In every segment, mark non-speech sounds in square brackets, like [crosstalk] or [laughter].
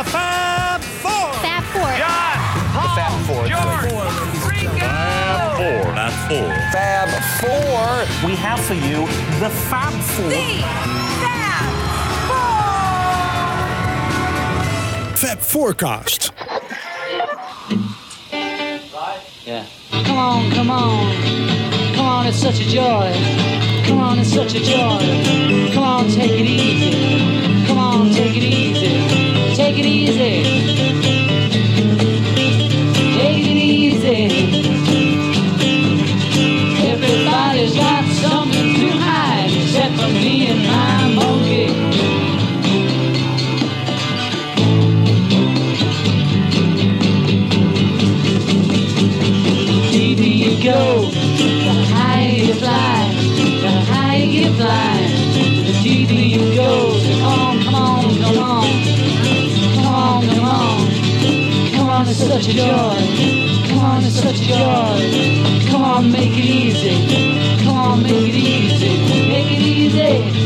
The Fab Four. Fab Four. John, Paul, Fab Four. George, Ringo. Four. Fab Four. Fab Four. We have for you the Fab Four. Fab Four. Fab Forecast. Yeah. Come on, come on. Come on, it's such a joy. Come on, it's such a joy. Come on, take it easy. Come on, take it easy. It easy. Such a joy. Come on, it's such a joy. Come on, make it easy. Come on, make it easy. Make it easy.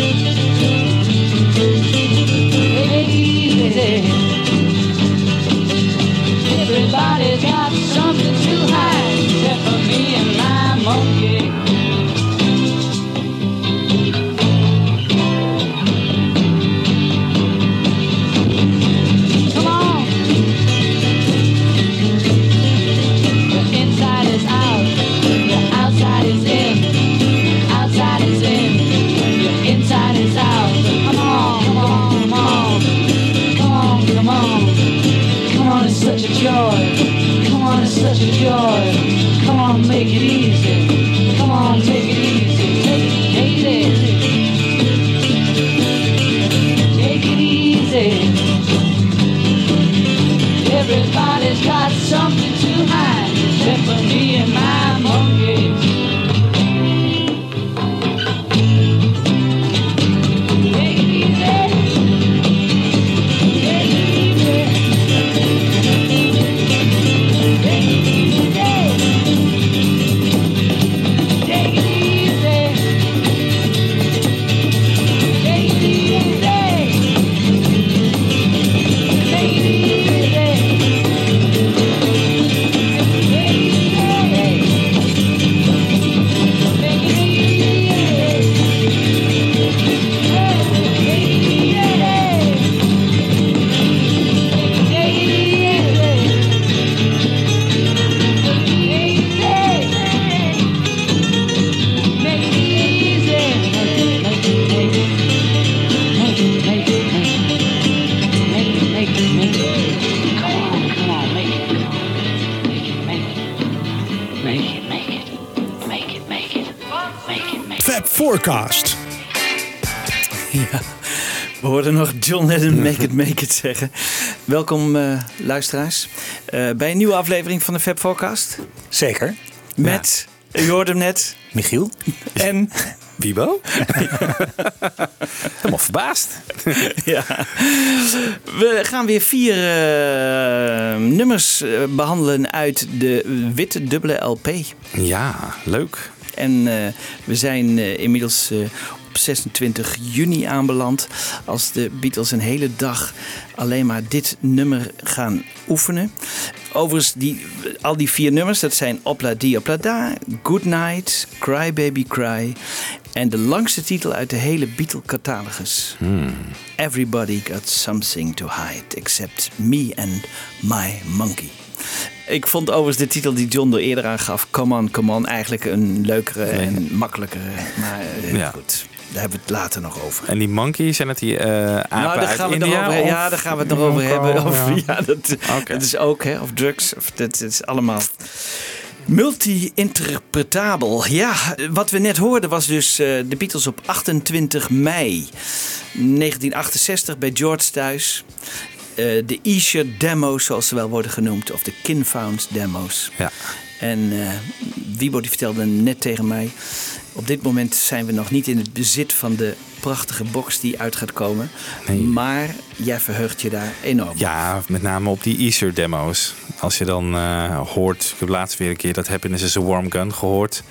John Lennon [laughs] Make It Make It zeggen. Welkom eh, luisteraars eh, bij een nieuwe aflevering van de Fab Forecast. Zeker. Met, u hoorde hem net, Michiel? [laughs] en... Wiebo? [laughs] Helemaal verbaasd. ja. We gaan weer vier eh, nummers eh, behandelen uit de witte dubbele LP. Ja, leuk. En eh, we zijn eh, inmiddels eh, op 26 juni aanbeland. Als de Beatles een hele dag alleen maar dit nummer gaan oefenen. Overigens, die, al die vier nummers, dat zijn Opla Di Opla Da, Good Night, Cry Baby Cry. En de langste titel uit de hele Beatle-catalogus. Everybody got something to hide except me and my monkey. Ik vond overigens de titel die John er eerder aan gaf, Come On, Come On, eigenlijk een leukere en makkelijkere. Maar Ja. goed, daar hebben we het later nog over. En die monkey, zijn het die eh apen Nou, daar uit gaan we het nog India? over, ja, daar gaan we het nog over hebben. Of, ja. ja, dat, dat is ook, hè, of drugs. Of, dat, dat is allemaal multi-interpretabel. Ja, wat we net hoorden was dus eh, de Beatles op 28 mei 1968 bij George thuis. Eh, de E-shirt demo's, zoals ze wel worden genoemd, of de Kinfound demo's. Ja. En eh Wiebo die vertelde net tegen mij... op dit moment zijn we nog niet in het bezit van de prachtige box die uit gaat komen. Nee. Maar jij verheugt je daar enorm. Ja, met name op die Easter demo's. Als je dan eh, hoort, ik heb laatst weer een keer dat Happiness is a Warm Gun gehoord.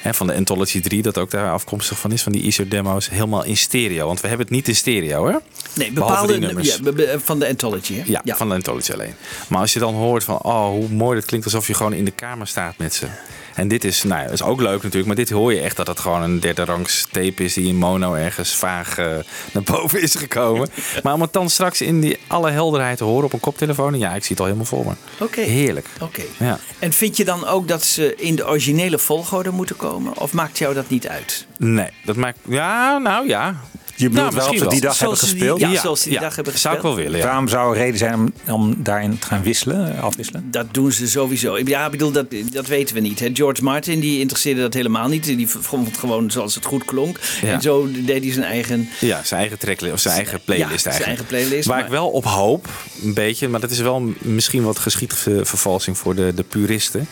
Hè, van de Anthology 3, dat ook daar afkomstig van is, van die ISO-demo's, helemaal in stereo. Want we hebben het niet in stereo, hè? Nee, bepaalde nummers. ja, be- van de Anthology. Hè? Ja, van de Anthology alleen. Maar als je dan hoort van, oh, hoe mooi dat klinkt alsof je gewoon in de kamer staat met ze. En dit is, nou ja, is ook leuk natuurlijk, maar dit hoor je echt dat het gewoon een derde rangs tape is die in mono ergens vaag eh, naar boven is gekomen. [laughs] maar om het dan straks in die alle helderheid te horen op een koptelefoon, ja, ik zie het al helemaal voor me. Oké. Heerlijk. Oké. Ja. En vind je dan ook dat ze in de originele volgorde moeten komen? Of maakt jou dat niet uit? Nee, dat maakt, ja, nou ja. Je bedoelt Nou, wel ze die dag hebben Zoals die- gespeeld? ja, zoals ze die dag hebben Zou ik wel gespeeld. willen, ja. Waarom zou er reden zijn om, om daarin te gaan wisselen, afwisselen? Dat doen ze sowieso. Ja, ik bedoel, dat, dat weten we niet. Hè. George Martin die interesseerde dat helemaal niet. Die vond het gewoon zoals het goed klonk. Ja. En zo deed hij zijn eigen... Ja, zijn eigen tracklist of zijn eigen playlist zijn eigenlijk. eigen playlist, Waar maar- ik wel op hoop, een beetje, maar dat is wel misschien wat geschiedvervalsing voor de, de puristen.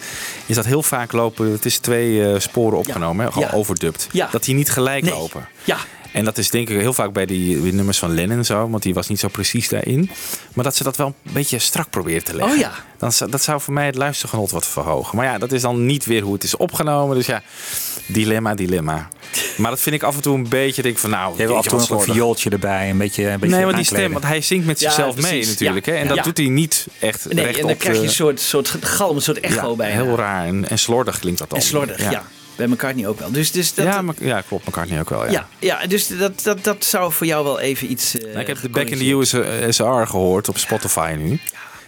Is dat heel vaak lopen, het is twee eh, sporen opgenomen, hè, gewoon Ja. overdubbed. Ja. Dat die niet gelijk Nee. lopen. Ja, En dat is denk ik heel vaak bij die, die nummers van Lennon zo, want die was niet zo precies daarin. Maar dat ze dat wel een beetje strak proberen te leggen. Oh ja. Dan, dat zou voor mij het luistergenot wat verhogen. Maar ja, dat is dan niet weer hoe het is opgenomen. Dus ja, dilemma, dilemma. Maar dat vind ik af en toe een beetje, denk ik van nou, Je hebt af en toe nog een viooltje erbij, een beetje, een beetje Nee, want die stem, want hij zingt met Ja, zichzelf mee natuurlijk. Ja. Hè? En dat Ja. doet hij niet echt nee, recht en dan op krijg je de- een soort, soort galm, een soort echo ja, bij. Heel raar en, en slordig klinkt dat dan. En slordig, ja. Bij McCartney ook wel. Dus, dus dat, ja, maar, ja, klopt. McCartney ook wel. Ja. ja. Ja, dus dat, dat, dat zou voor jou wel even iets. Nou, ik heb de Back in the. USR gehoord op Spotify nu.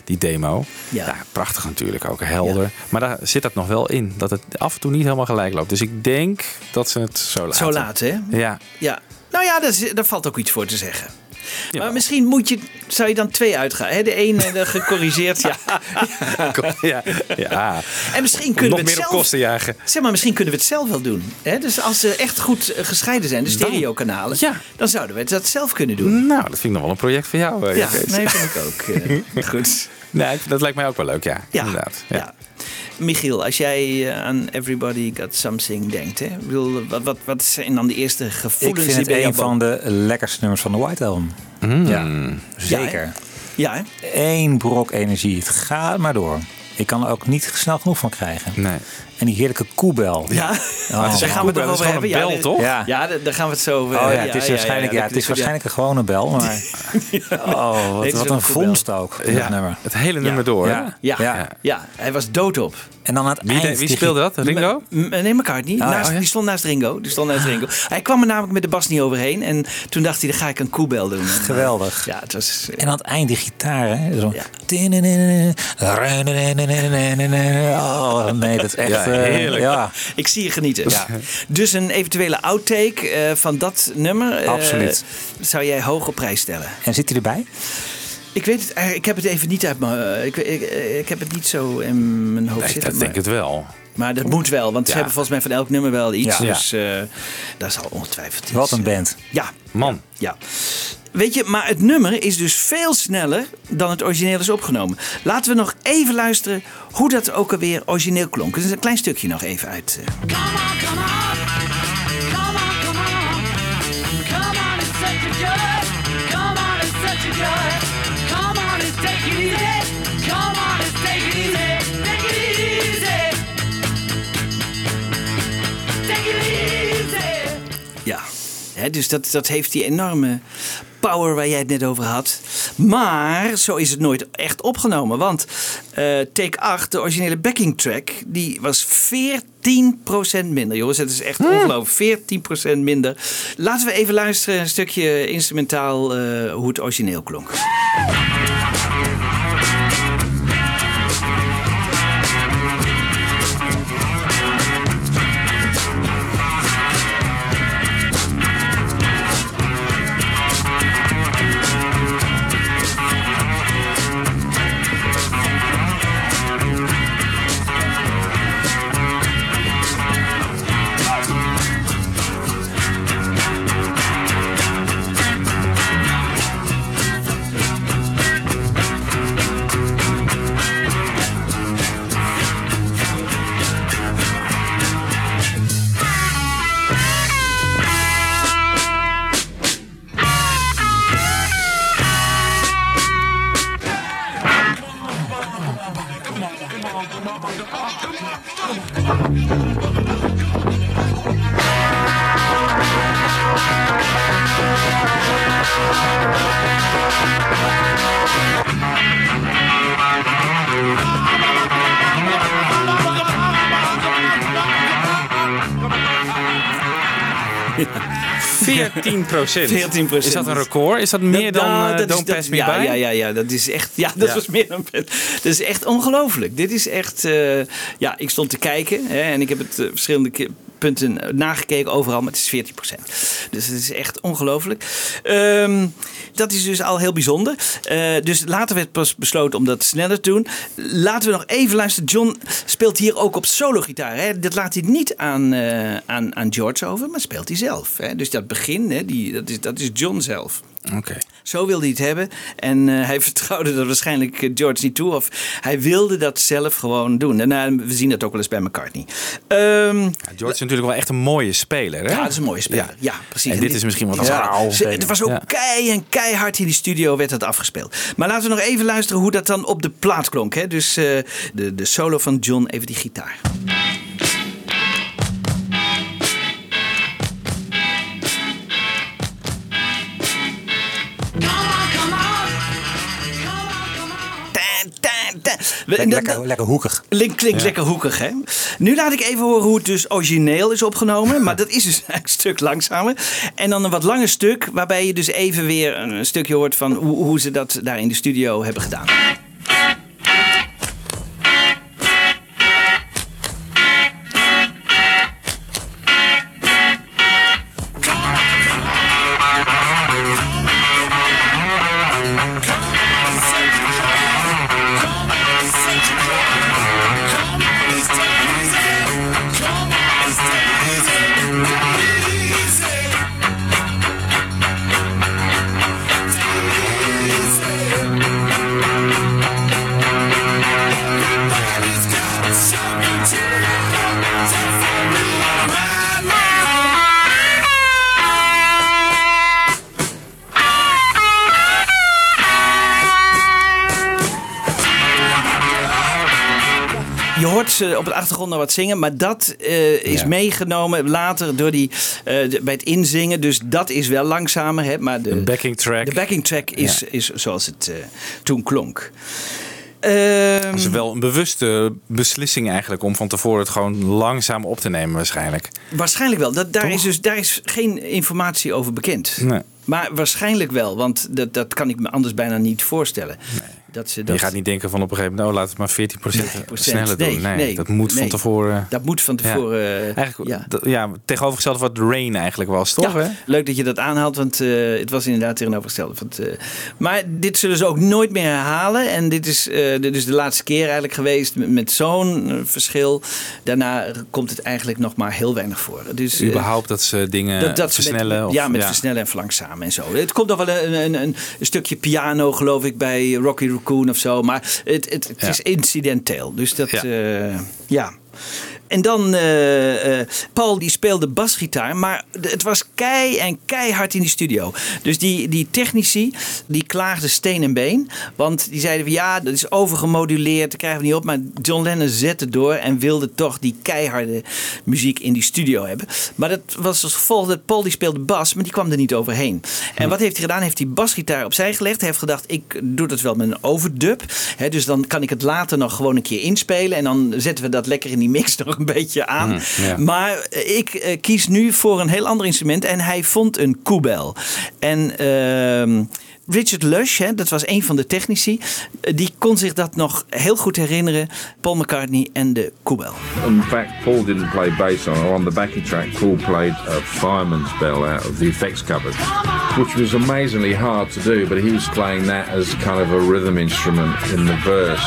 Die demo. Ja. Ja. prachtig natuurlijk ook, helder. Maar daar zit dat nog wel in. Dat het af en toe niet helemaal gelijk loopt. Dus ik denk dat ze het zo laten. Zo laat, hè? Ja. Ja. Nou ja, daar, daar valt ook iets voor te zeggen. Maar misschien moet je, zou je dan twee uitgaan. Hè? De ene de gecorrigeerd. [laughs] [laughs] ja. ja. ja. En misschien kunnen nog we het meer op zelf... kosten jagen. Zeg maar, misschien kunnen we het zelf wel doen. Hè? Dus als ze echt goed eh, gescheiden zijn, de Dan- stereokanalen, Ja. dan zouden we dat zelf kunnen doen. Nou, dat vind ik nog wel een project voor jou. eh, Ja, nee, vind ik ook. eh, [laughs] goed. Nee, dat lijkt mij ook wel leuk, ja. Ja, Inderdaad. ja. Michiel, als jij eh, aan Everybody Got Something denkt, hè? Ik bedoel, wat, wat, wat zijn dan de eerste Ik gevoelens vind die het bij jou een van de lekkerste nummers van de White Album. Ja, zeker. Ja, hè? Eén brok energie. Het gaat maar door. Ik kan er ook niet snel genoeg van krijgen. Nee. En die heerlijke koebel. Ja, Oh. [laughs] daar gaan we het is over gewoon hebben. een Ja, bel, dit- toch? Ja. Ja, daar gaan we het zo over Oh ja, het is waarschijnlijk, ja, het is ja. waarschijnlijk een gewone bel, [laughs] maar oh, wat, het is wat een vondst ook. Ja, nummer. het hele nummer door. Ja. Ja, ja. Ja. hij was doodop. En dan aan het Wie, eind. wie speelde dat? Ringo? Nee, McCartney. ja. naast, Oh, ja? Die stond naast Ringo. Die stond naast Ringo. Hij kwam er namelijk met de bas niet overheen. En toen dacht hij, dan ga ik een koebel doen. En, Geweldig. Ja, het was... eh, En aan het eind die gitaar, hè? Zo. Ja. Oh nee, dat is echt. Ja, eh, heerlijk. ja, Ik zie je genieten. Ja. [laughs] Dus een eventuele outtake eh, van dat nummer eh, Absoluut. zou jij hoog op prijs stellen. En zit hij erbij? Ik weet het eigenlijk, ik heb het even niet uit mijn. Ik, ik, ik heb het niet zo in mijn hoofd Nee, zitten. dat maar, denk ik het wel. maar dat moet wel, want ze hebben volgens mij van elk nummer wel iets. Ja. Dus eh daar zal ongetwijfeld iets. Wat een band. Ja, Man. ja. Weet je, maar het nummer is dus veel sneller dan het origineel is opgenomen. Laten we nog even luisteren hoe dat ook alweer origineel klonk. Dus een klein stukje nog even uit. Come on, come on. Ja, hè, dus dat, dat heeft die enorme power waar jij het net over had. Maar zo is het nooit echt opgenomen. Want eh, take 8, de originele backing track, die was 14% minder. Jongens, het is echt ongelooflijk. 14% minder. Laten we even luisteren, een stukje instrumentaal, eh, hoe het origineel klonk. 14 procent. 14%. Is dat een record? Is dat meer dan Nou, eh, dat is- Don't dat- Me ja, By? Ja, ja, ja, dat is echt. Ja, dat Ja. was meer dan. Dat is echt ongelooflijk. Dit is echt. eh, ja, ik stond te kijken hè, en ik heb het eh, verschillende keer punten nagekeken overal, maar het is 14% Dus het is echt ongelooflijk. Ehm, dat is dus al heel bijzonder. Eh, dus later werd pas besloten om dat sneller te doen. Laten we nog even luisteren. John speelt hier ook op solo-gitaar. Hè. Dat laat hij niet aan, eh, aan, aan George over, maar speelt hij zelf. Hè. Dus dat begin, hè, die, dat, is, dat is John zelf. Oké. Zo wilde hij het hebben. En eh, hij [laughs] vertrouwde dat waarschijnlijk eh, George niet toe. Of hij wilde dat zelf gewoon doen. En eh, we zien dat ook wel eens bij McCartney. Ehm, Ja, George is natuurlijk wel echt een mooie speler. Hè? ja, dat is een mooie speler. Ja, precies. En dit is misschien wat. Ze- Het was ook Ja. kei en keihard in die studio werd dat afgespeeld. Maar laten we nog even luisteren hoe dat dan op de plaat klonk. Hè? Dus de, de solo van John, even die gitaar. Lekker, lekker, hoekig. Link klinkt lekker hoekig, hè? Nu laat ik even horen hoe het dus origineel is opgenomen. [laughs] Maar dat is dus [laughs] een stuk langzamer. En dan een wat langer stuk, waarbij je dus even weer een stukje hoort van hoe, hoe ze dat daar in de studio hebben gedaan. Op de achtergrond nog wat zingen, maar dat eh, is Ja. meegenomen later door die, eh, de- bij het inzingen. Dus dat is wel langzamer. Hè, maar de, Een backing track. De backing track is, Ja. is zoals het eh, toen klonk. Dat is wel een bewuste beslissing eigenlijk om van tevoren het gewoon langzaam op te nemen waarschijnlijk. waarschijnlijk wel. Dat, daar, Toch? is dus, daar is geen informatie over bekend. Nee. Maar waarschijnlijk wel, want dat, dat kan ik me anders bijna niet voorstellen. Dat ze dat, Je gaat niet denken van op een gegeven moment, oh laat het maar 14% Nee, sneller nee, doen. Nee, nee, dat moet van tevoren. Dat moet van Ja. tevoren. eh, Eigenlijk, ja. dat- ja, tegenovergesteld wat Rain eigenlijk was, toch? Ja, hè? leuk dat je dat aanhaalt, want eh, het was inderdaad tegenovergesteld. Want, eh, maar dit zullen ze ook nooit meer herhalen. En dit is dit is de laatste keer eigenlijk geweest met, met zo'n verschil. Daarna komt het eigenlijk nog maar heel weinig voor. Dus, Überhaupt dat ze dingen dat, dat ze versnellen. Met, of- ja, met versnellen en verlangzamen en zo. Het komt nog wel een, een, een, een stukje piano, geloof ik, bij Rocky Raccoon of zo. Maar het, het, het Ja. is incidenteel. Dus dat, Ja. ja. En dan, eh, eh, Paul die speelde basgitaar, maar het was kei en keihard in die studio. Dus die, die technici, die klaagden steen en been. Want die zeiden van ja, dat is overgemoduleerd, dat krijgen we niet op. Maar John Lennon zette door en wilde toch die keiharde muziek in die studio hebben. Maar dat was als gevolg dat Paul die speelde bas, maar die kwam er niet overheen. En wat heeft hij gedaan? Hij heeft die basgitaar opzij gelegd. Hij heeft gedacht, ik doe dat wel met een overdub. Dus dan kan ik het later nog gewoon een keer inspelen. En dan zetten we dat lekker in die mix [laughs] nog een beetje aan. ja. Maar ik eh, kies nu voor een heel ander instrument. En hij vond een koebel. En ehm, Richard Lush, hè, dat was een van de technici. eh, Die kon zich dat nog heel goed herinneren. Paul McCartney en de koebel. In fact, Paul didn't play bass on on the backing track. Paul played a fireman's bell out of the effects cupboard, which was amazingly hard to do. But he was playing that as kind of a rhythm instrument in the verse.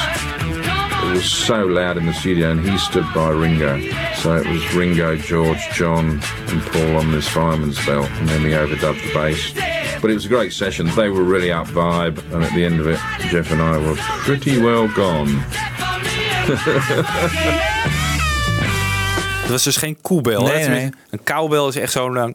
It was so loud in the studio, and he stood by Ringo. So it was Ringo, George, John, and Paul on this fireman's bell, and then we overdubbed the bass. But it was a great session. They were really up vibe, and at the end of it, Jeff and I were pretty well gone. [laughs] Het was dus geen koebel. Nee, hè? Nee. Een cowbell is echt zo'n eh,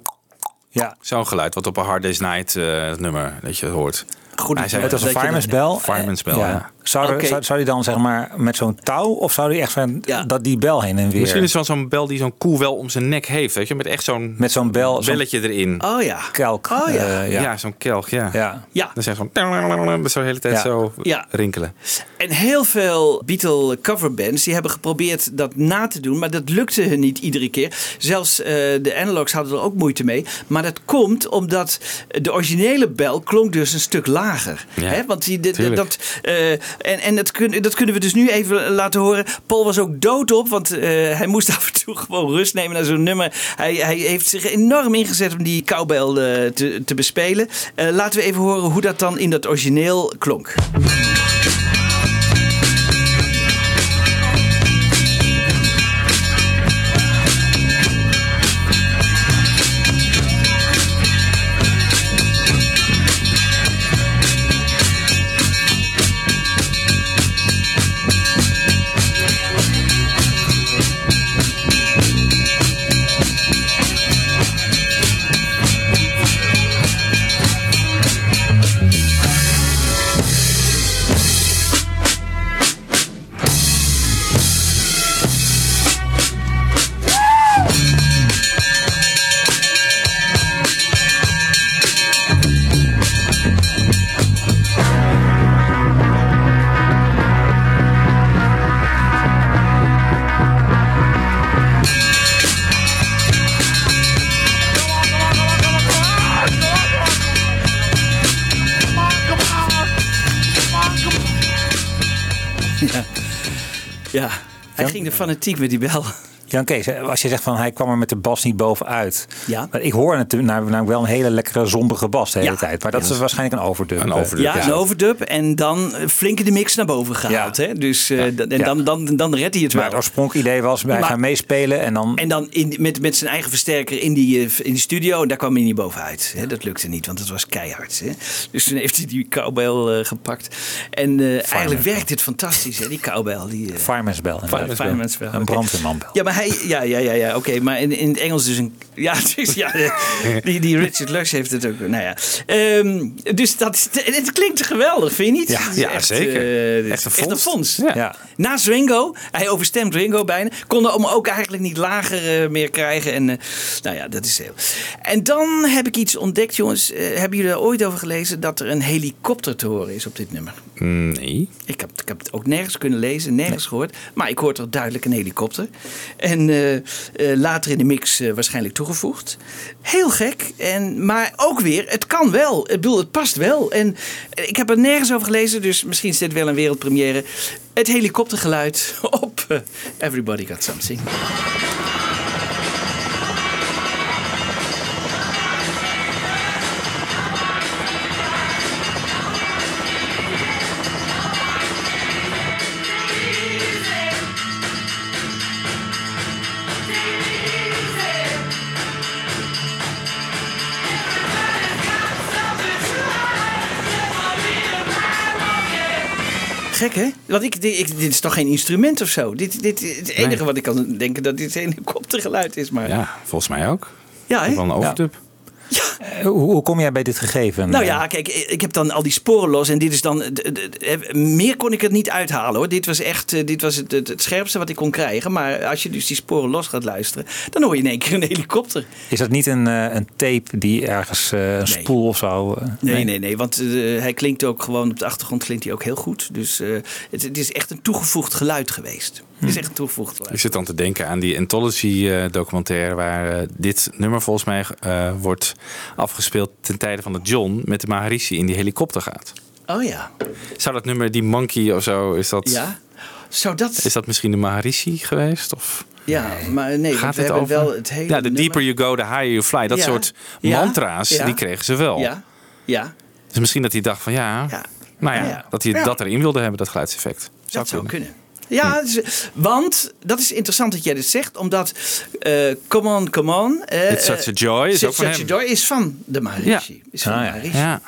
Ja. zo'n geluid wat op een Hard Day's Night eh, nummer dat je hoort. Goed, Hij zei- Het was een dat fireman's dat- bell. Fireman's bell, ja. Zou, er- Oké. zou, zou die dan zeg maar met zo'n touw of zou die echt zijn Ja. dat die bel heen en weer Misschien is het wel zo'n bel die zo'n koe wel om zijn nek heeft. Weet je? Met echt zo'n met zo'n bel, belletje erin. Oh ja. kelk. Oh ja. eh, ja, ja. zo'n kelk, ja. ja. Ja. Dan zijn ze van zo de hele tijd Ja. zo Ja. rinkelen. En heel veel Beatle coverbands die hebben geprobeerd dat na te doen, maar dat lukte hun niet iedere keer. Zelfs eh, de analogs hadden er ook moeite mee. Maar dat komt omdat de originele bel klonk dus een stuk lager. Ja, Hè? Want die, de- de- tuurlijk. dat, eh, en en dat, dat kunnen we dus nu even laten horen. Paul was ook doodop, want eh, hij moest [laughs] af en toe gewoon rust nemen naar zo'n nummer. Hij, hij heeft zich enorm ingezet om die cowbell eh, te, te bespelen. Eh, laten we even horen hoe dat dan in dat origineel klonk. Hij ging er fanatiek met die bel. Jan Kees, als je zegt van hij kwam er met de bas niet bovenuit. Ja. Maar ik hoor natuurlijk nou wel een hele lekkere zombige bas de hele Ja. tijd. Maar dat Ja. is waarschijnlijk een overdub. Een overdub. Ja, Ja. een overdub en dan flink de mix naar boven gehaald. Ja. Hè? Dus, eh, dan- en dan, dan, dan redt hij het Maar wel. het oorspronkelijke idee was, wij Maar- gaan meespelen en dan... En dan in, met, met zijn eigen versterker in die, eh, in die studio. En daar kwam hij niet bovenuit. Hè? Dat lukte niet, want het was keihard. Hè? Dus toen heeft hij die cowbell eh, gepakt. En eh, eigenlijk werkt het fantastisch, hè? die cowbell. Die, eh, Fireman's Bell. Fireman's Bell, Een brandweermanbel. Ja, maar hij, ja, ja, ja, ja oké. maar in, in het Engels dus een. [laughs] Ja, dus, ja die, die Richard Lush heeft het ook. Nou ja. Ehm, dus dat, het klinkt geweldig, vind je niet? Ja, ja, zeker. dit Echt een fonds. Ja. Ringo, hij overstemt Ringo bijna, konden hem ook eigenlijk niet lager eh, meer krijgen. En eh, nou ja, dat is heel. En dan heb ik iets ontdekt, jongens. Hebben jullie er ooit over gelezen dat er een helikopter te horen is op dit nummer? Nee. Ik heb, ik heb het ook nergens kunnen lezen, nergens gehoord. Maar ik hoorde er duidelijk een helikopter. En eh, eh, later in de mix eh, waarschijnlijk toegevoegd. Heel gek. En, maar ook weer, het kan wel. Ik bedoel, het past wel. En ik heb er nergens over gelezen, dus misschien is dit wel een wereldpremière. Het helikoptergeluid [laughs] op Everybody Got Something. Want ik, dit, ik- dit is toch geen instrument of zo? Dit, dit, het enige Nee. wat ik kan denken dat dit een [laughs] helikoptergeluid is. Maar ja, volgens mij ook. ja hè? Wel een overdub. Hoe, hoe kom jij bij dit gegeven? Nou Eh, ja, kijk, ik heb dan al die sporen los en dit is dan. Meer kon ik het niet uithalen hoor. Dit was echt eh, dit was het, het, het scherpste wat ik kon krijgen. Maar als je dus die sporen los gaat luisteren, dan hoor je in één keer een helikopter. Is dat niet een, eh, een tape die ergens eh, een spoel of zo? eh, Nee, nee, nee. Want eh, hij klinkt ook gewoon op de achtergrond klinkt hij ook heel goed. Dus eh, het, het is echt een toegevoegd geluid geweest. Het is echt toegevoegd. Ik zit dan te denken aan die Anthology-documentaire... waar eh, dit nummer volgens mij eh, wordt afgespeeld ten tijde van dat John... met de Maharishi in die helikopter gaat. Oh ja. Zou dat nummer, die Monkey of zo, is dat, Ja. Zou dat. is dat misschien de Maharishi geweest? Of Ja, maar nee, gaat we het hebben over? wel het hele. ja, the nummer- deeper you go, the higher you fly. Dat Ja. soort Ja. mantra's, Ja. die kregen ze wel. Ja, ja, Dus misschien dat hij dacht van ja, ja. nou ja, Ja. dat hij Ja. dat erin wilde hebben, dat geluidseffect. Zou dat zou kunnen. Ja, dus- want dat is interessant dat jij dit zegt, omdat eh Come On, Come On. eh, It's Such a Joy is It's ook van Such hem. a Joy is van de Maharishi. Ja. Is van Ah, de. Maharishi. Ja,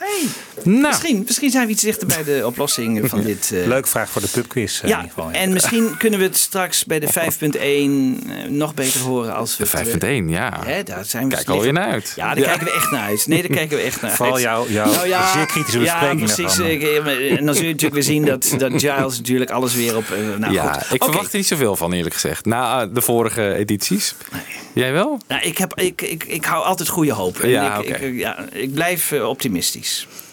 Hey, Nou, Misschien, misschien zijn we iets dichter bij de oplossing [laughs] van dit. eh, Leuk vraag voor de pubquiz. eh, in Ja, ieder geval. en misschien [laughs] kunnen we het straks bij de 5.1 eh, nog beter horen als we de het, 5.1, ja. Hè, daar zijn we Kijk alweer naar uit. Ja, daar kijken we echt naar uit. Nee, daar kijken we echt naar [laughs] Vooral uit. jouw- jouw zeer kritische bespreking Ja, precies. Ik- En dan zul je natuurlijk weer zien dat, dat Giles natuurlijk alles weer op... Nou, ja, goed. ik verwacht er niet zoveel van, eerlijk gezegd. Na de vorige edities. Jij wel? Nou, ik, heb, ik, ik, ik hou altijd goede hoop. En Ja, ik, ja, ik blijf optimistisch. Nou,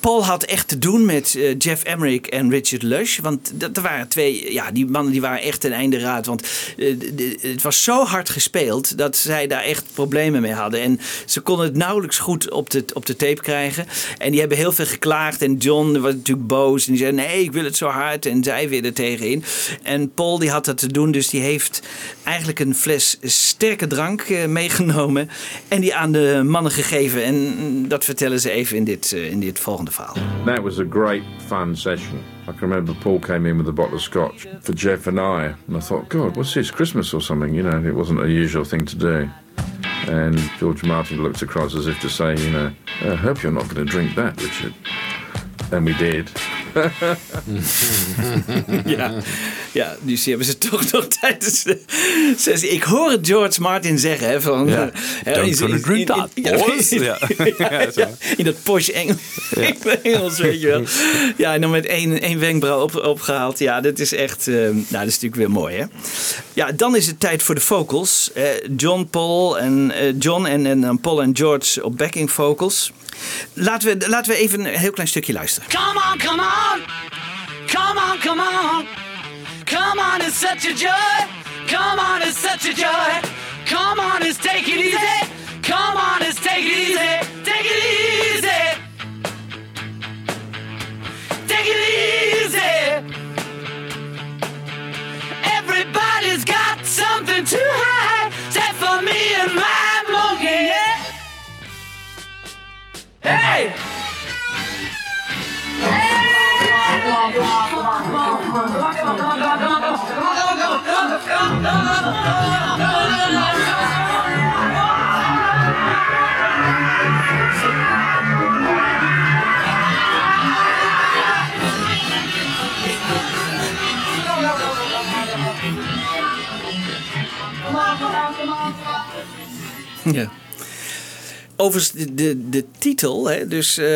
Paul had echt te doen met eh, Jeff Emmerich en Richard Lush. Want dat waren twee, ja, die mannen die waren echt ten einde raad. Want eh, het was zo hard gespeeld dat zij daar echt problemen mee hadden. En ze konden het nauwelijks goed op de, op de tape krijgen. En die hebben heel veel geklaagd. En John was natuurlijk boos. En die zei: Nee, ik wil het zo hard. En zij weer er tegenin. En Paul die had dat te doen. Dus die heeft eigenlijk een fles sterke drank eh, meegenomen. En die aan de mannen gegeven. En mm, dat vertellen ze even in dit, in dit volgende verhaal. That was a great fun session. I can remember Paul came in with a bottle of scotch for Jeff and I, and I thought, God, what's this, Christmas or something? You know, it wasn't a usual thing to do. And George Martin looked across as if to say, you know, I hope you're not going to drink that, Richard. And we did. [laughs] [laughs] Ja, ja dus die hebben ze toch nog [laughs] tijdens de sessie. Ik hoor het George Martin zeggen. Hè, van, Ja. eh, Don't is- gonna is- drink in- that, in- in- [laughs] Ja. ja, ja, in dat posh Engels, Engels, weet je wel. Ja, en dan met één, één wenkbrauw op, opgehaald. Ja, dat is echt, eh, nou, dat is natuurlijk weer mooi, hè. Ja, dan is het tijd voor de vocals. Eh, John, Paul en eh, John en, en dan Paul en George op backing vocals. Laten we, laten we even een heel klein stukje luisteren. Come on, come on. Come on, come on. Come on, it's such a joy. Come on, it's such a joy. Come on, it's take it easy. Come on, it's take it easy. Take it easy. Take it easy. Everybody's got something to hide. Except for me and my monkey. Yeah. Hey! Ja. Overigens, de, de, de titel, hè, dus eh,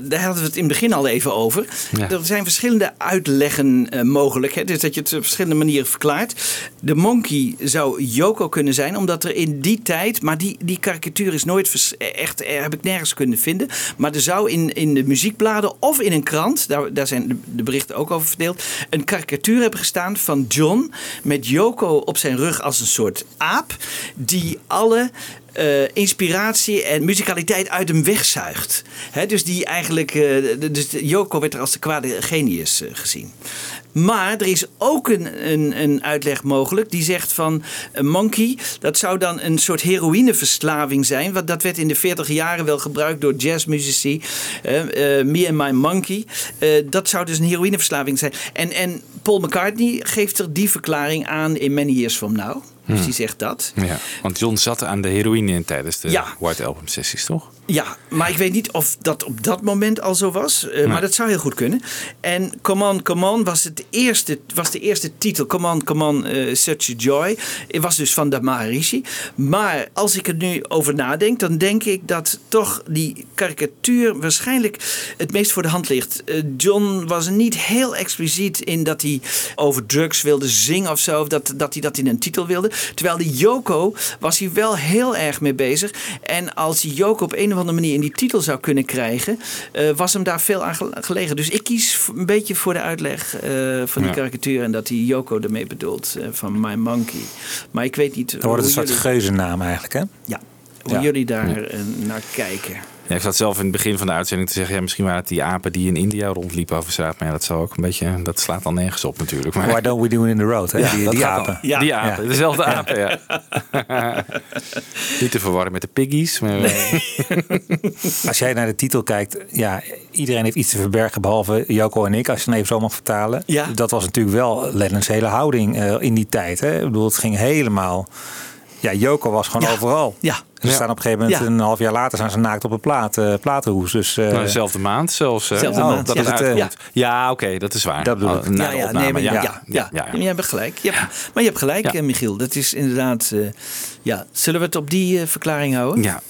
daar hadden we het in het begin al even over. Ja. Er zijn verschillende uitleggen eh, mogelijk. Hè, dus dat je het op verschillende manieren verklaart. De monkey zou Yoko kunnen zijn, omdat er in die tijd, maar die, die karikatuur is nooit vers- echt, eh, heb ik nergens kunnen vinden. Maar er zou in, in de muziekbladen of in een krant, daar, daar zijn de, de berichten ook over verdeeld, een karikatuur hebben gestaan van John met Yoko op zijn rug als een soort aap, die alle eh, inspiratie en muzikaliteit uit hem wegzuigt. Dus die eigenlijk, eh, dus Yoko werd er als de kwade genius eh, gezien. Maar er is ook een, een, een uitleg mogelijk die zegt van een monkey, dat zou dan een soort heroïneverslaving zijn. Want dat werd in de 40 jaren wel gebruikt door jazzmuzici. Eh, Me and My Monkey. Dat zou dus een heroïneverslaving zijn. En, en Paul McCartney geeft er die verklaring aan in Many Years From Now. Dus die zegt dat. Ja, want John zat aan de heroïne in tijdens de Ja. White Album sessies, toch? Ja, maar ik weet niet of dat op dat moment al zo was. eh, Maar dat zou heel goed kunnen. En Come On, Come On was, het eerste, was de eerste titel. Come On, Come On, eh, Such a Joy. Het was dus van de Maharishi. Maar als ik er nu over nadenk, dan denk ik dat toch die karikatuur waarschijnlijk het meest voor de hand ligt. Eh, John was niet heel expliciet in dat hij over drugs wilde zingen of zo. Of dat, dat hij dat in een titel wilde. Terwijl die Yoko was hij wel heel erg mee bezig. En als hij Yoko op een of andere manier in die titel zou kunnen krijgen, eh, was hem daar veel aan gel- gelegen. Dus ik kies een beetje voor de uitleg eh, van die Ja. karikatuur en dat hij Yoko ermee bedoelt eh, van My Monkey. Maar ik weet niet Dan wordt het een hoe soort jullie, geuzennaam eigenlijk, hè? ja, hoe Ja. jullie daar eh, naar kijken. Ja, ik zat zelf in het begin van de uitzending te zeggen... Ja, misschien waren het die apen die in India rondliepen over straat. Maar ja, dat, zou ook een beetje, dat slaat dan nergens op natuurlijk. Maar, Why don't we do it in the road? Hè? Ja, die die apen. dan. Die Ja. apen, dezelfde apen, ja. [laughs] Niet te verwarren met de piggies. Maar, eh, Als jij naar de titel kijkt, ja, iedereen heeft iets te verbergen behalve Joko en ik, als je het even zo mag vertalen. Ja. Dat was natuurlijk wel Lennon's hele houding eh, in die tijd. Hè? Ik bedoel, het ging helemaal. Ja, Joko was gewoon Ja. overal. Ja. Ze Ja. staan op een gegeven moment, Ja. een half jaar later, staan ze naakt op een plaat, eh, platenhoes. Dus eh, Nou, dezelfde maand zelfs. Oh, maand, dat Is het, eh. Ja, oké, dat is waar. Dat bedoel Oh, ik. na ja, de ja, nee, maar, ja, ja, ja, ja, ja, ja. Je hebt gelijk. Je hebt, maar je hebt gelijk, Ja. Michiel. Dat is inderdaad... eh, ja. Zullen we het op die verklaring houden? Ja,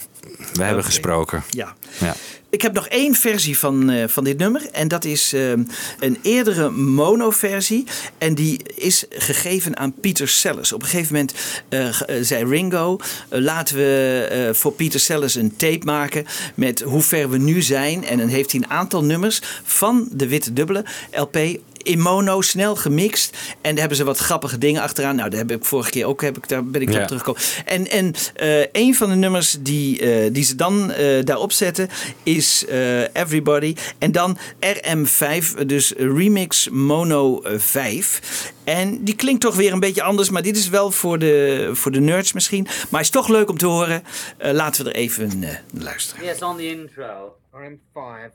we hebben gesproken. Ja. Ja. Ik heb nog één versie van, eh, van dit nummer. En dat is eh, een eerdere mono-versie. En die is gegeven aan Peter Sellers. Op een gegeven moment eh, eh, zei Ringo... laten we voor Peter Sellers een tape maken... met hoe ver we nu zijn. En dan heeft hij een aantal nummers van de Witte Dubbele LP in mono, snel gemixt. En daar hebben ze wat grappige dingen achteraan. Nou, daar heb ik vorige keer ook, heb ik, daar ben ik Ja. op teruggekomen. En, en eh, een van de nummers die, eh, die ze dan eh, daarop zetten is eh, Everybody. En dan RM5, dus Remix Mono eh, 5. En die klinkt toch weer een beetje anders. Maar dit is wel voor de, voor de nerds misschien. Maar is toch leuk om te horen. Eh, laten we er even eh, luisteren. Yes, on the intro. RM5.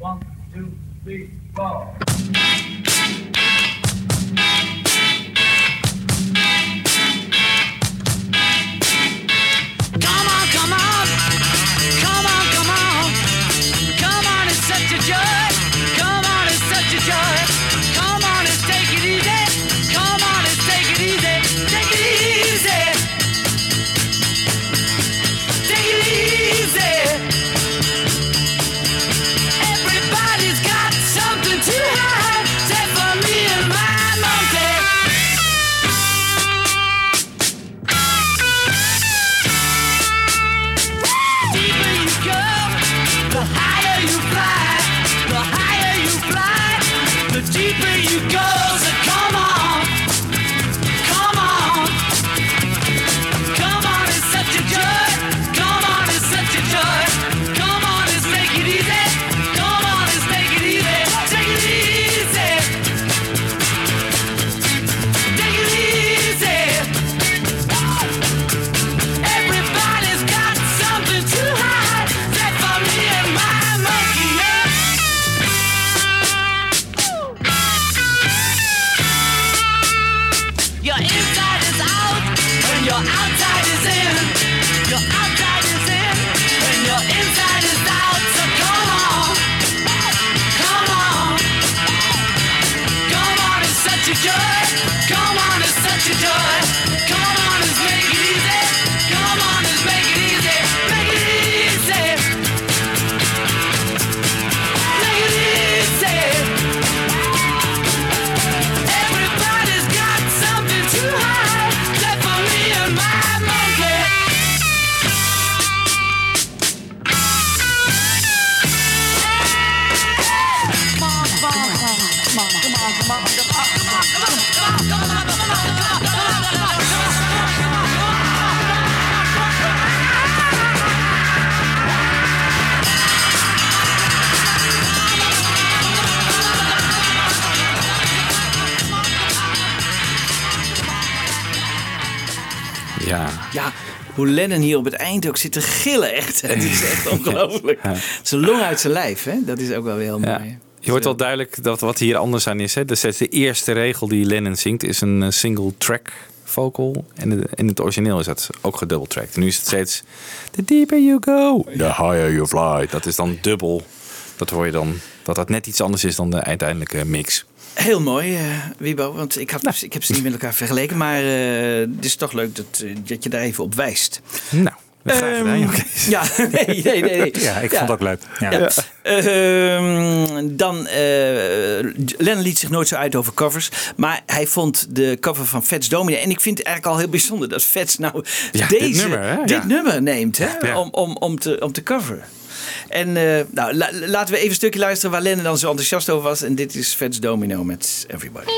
One, two, Come on, come on, come on, come on, come on, it's such a joy. Hoe Lennon hier op het eind ook zit te gillen. Echt, [laughs] het is echt [laughs] ongelooflijk. Zijn long uit zijn lijf, hè? dat is ook wel weer heel Ja. mooi. Je hoort wel duidelijk dat wat hier anders aan is. Hè? Dus de eerste regel die Lennon zingt is een eh, single track vocal. En in het origineel is dat ook gedouble-tracked. En nu is het steeds The deeper you go, the higher you fly. Dat is dan dubbel. Dat hoor je dan. Dat dat net iets anders is dan de uiteindelijke mix. Heel mooi, eh Wibo, want ik, had, ik heb ze niet met elkaar vergeleken. Maar eh, het is toch leuk dat, eh, dat je daar even op wijst. Nou, graag gedaan. Ehm, Joke. [laughs] Ja, nee, nee, nee. [laughs] ja, ik vond het ook leuk. Ja. Ja. Ehm, dan, eh Lennon liet zich nooit zo uit over covers. Maar hij vond de cover van Fats Domino. En ik vind het eigenlijk al heel bijzonder dat Fats nou Ja, dit deze, nummer, hè? dit nummer neemt hè? Om, om, om, te, om te coveren. En eh, nou, la- laten we even een stukje luisteren waar Lennon dan zo enthousiast over was. En dit is Fats Domino met Everybody.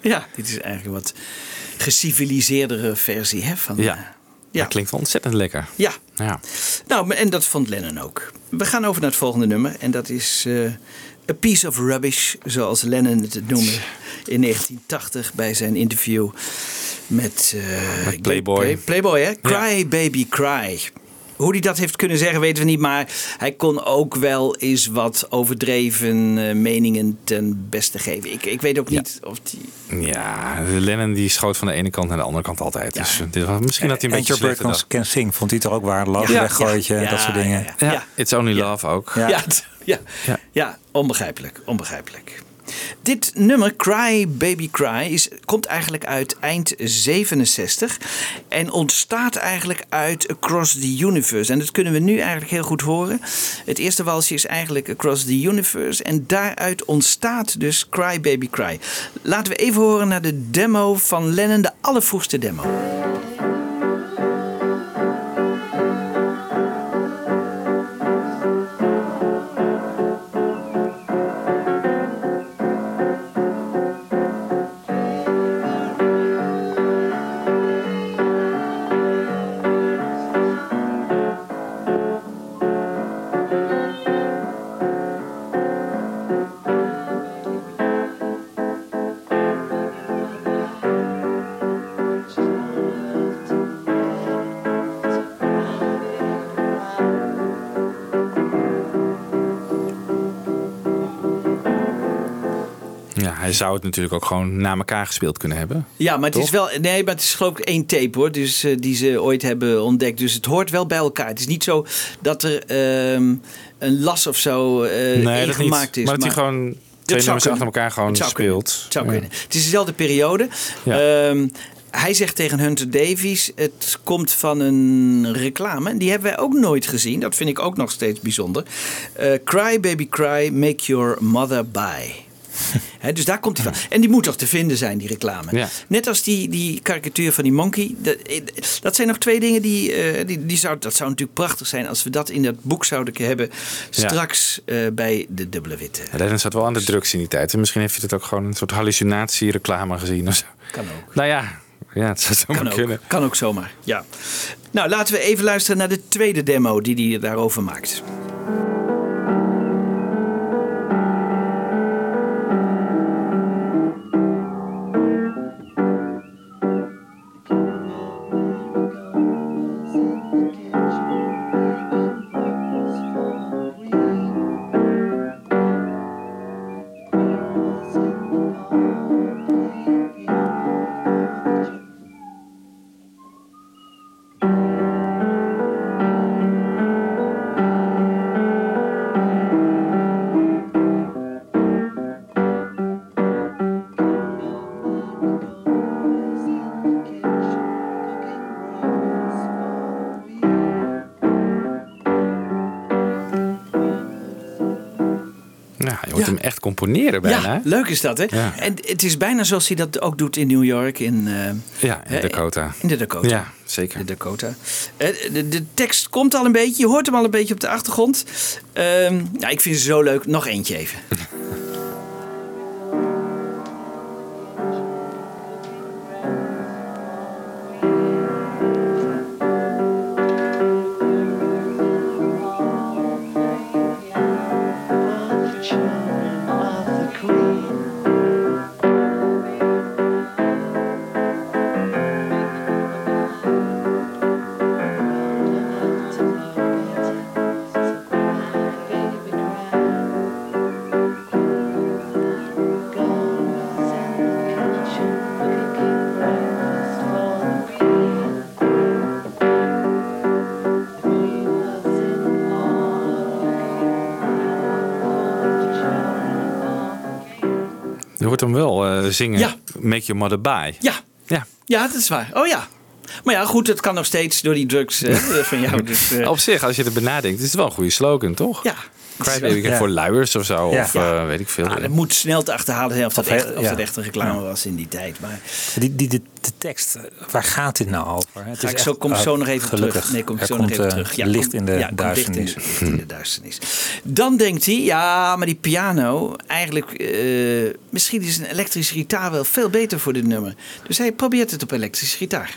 Ja, dit is eigenlijk een wat geciviliseerdere versie hè, van... Ja. eh, Ja. Dat klinkt ontzettend lekker. ja. Ja. Nou, en dat vond Lennon ook. We gaan over naar het volgende nummer. En dat is eh, A Piece of Rubbish, zoals Lennon het noemde in 1980 bij zijn interview met, eh, Met Playboy. Play- Playboy, hè? Cry Baby Cry. Hoe hij dat heeft kunnen zeggen, weten we niet. Maar hij kon ook wel eens wat overdreven eh, meningen ten beste geven. Ik, ik weet ook niet of die. Ja, Lennon die schoot van de ene kant naar de andere kant altijd. Dus dit was, misschien had hij een En beetje Bird. Can Sing vond hij toch ook waardeloos. Ja. Weggooitje en Ja, dat soort ja, dingen. ja, ja. Ja, It's Only Love ook. Ja. Ja, ja, ja. Ja. onbegrijpelijk, onbegrijpelijk. Dit nummer, Cry Baby Cry, is, komt eigenlijk uit eind 67 en ontstaat eigenlijk uit Across the Universe. En dat kunnen we nu eigenlijk heel goed horen. Het eerste walsje is eigenlijk Across the Universe en daaruit ontstaat dus Cry Baby Cry. Laten we even horen naar de demo van Lennon, de allervroegste demo. Hij zou het natuurlijk ook gewoon na elkaar gespeeld kunnen hebben. Ja, maar het is wel. Nee, maar het is geloof ik één tape hoor. Dus eh, die ze ooit hebben ontdekt. Dus het hoort wel bij elkaar. Het is niet zo dat er ehm, een las of zo eh nee, dat niet. ingemaakt is. Maar dat hij gewoon twee nummers achter elkaar gewoon Het speelt. Het zou Ja. kunnen. Het is dezelfde periode. Ja. Ehm, hij zegt tegen Hunter Davies: Het komt van een reclame. En Die hebben wij ook nooit gezien. Dat vind ik ook nog steeds bijzonder. Eh, cry, baby, cry, make your mother buy. [laughs] Dus daar komt hij van. En die moet toch te vinden zijn, die reclame. Ja. Net als die, die karikatuur van die monkey. Dat, dat zijn nog twee dingen die. eh, die, die zou, dat zou natuurlijk prachtig zijn als we dat in dat boek zouden hebben. Straks eh, bij de dubbele witte. Lennon zat wel aan de drugs in die tijd. En misschien heeft hij het ook gewoon een soort hallucinatie-reclame gezien of zo. Kan ook. Nou ja, ja het zou zomaar Kan ook, kunnen. kan ook zomaar, ja. Nou, laten we even luisteren naar de tweede demo die hij daarover maakt. Echt componeren bijna. Ja, leuk is dat, hè? Ja. En het is bijna zoals hij dat ook doet in New York, in, eh, Ja, in Dakota. In de Dakota. Ja, zeker. De Dakota. Eh, De, de tekst komt al een beetje, je hoort hem al een beetje op de achtergrond. Ehm, ja, ik vind het zo leuk. Nog eentje even. Eh, zingen. Ja. Make your mother buy. Ja, Ja. ja, dat is waar. Oh ja. Maar ja, goed, het kan nog steeds door die drugs eh, [laughs] van jou. Dus, eh, Op zich, als je erbij nadenkt, is het wel een goede slogan, toch? Ja, Crybaby Ja. voor luiers of zo. Ja. Of eh, weet ik veel. Nou, dat moet snel te achterhalen zijn of dat, Of echt, of dat echt een reclame was in die tijd. Maar Die, die, de, de tekst, waar gaat dit nou over? Het Ga is ik zo, echt- kom zo oh, nog even gelukkig. terug. Nee, kom ik Er zo nog komt, even eh, terug. licht in de ja, komt licht in de- duisternis. in de duisternis. Dan denkt hij, ja, maar die piano, eigenlijk, eh, misschien is een elektrische gitaar wel veel beter voor dit nummer. Dus hij probeert het op elektrische gitaar.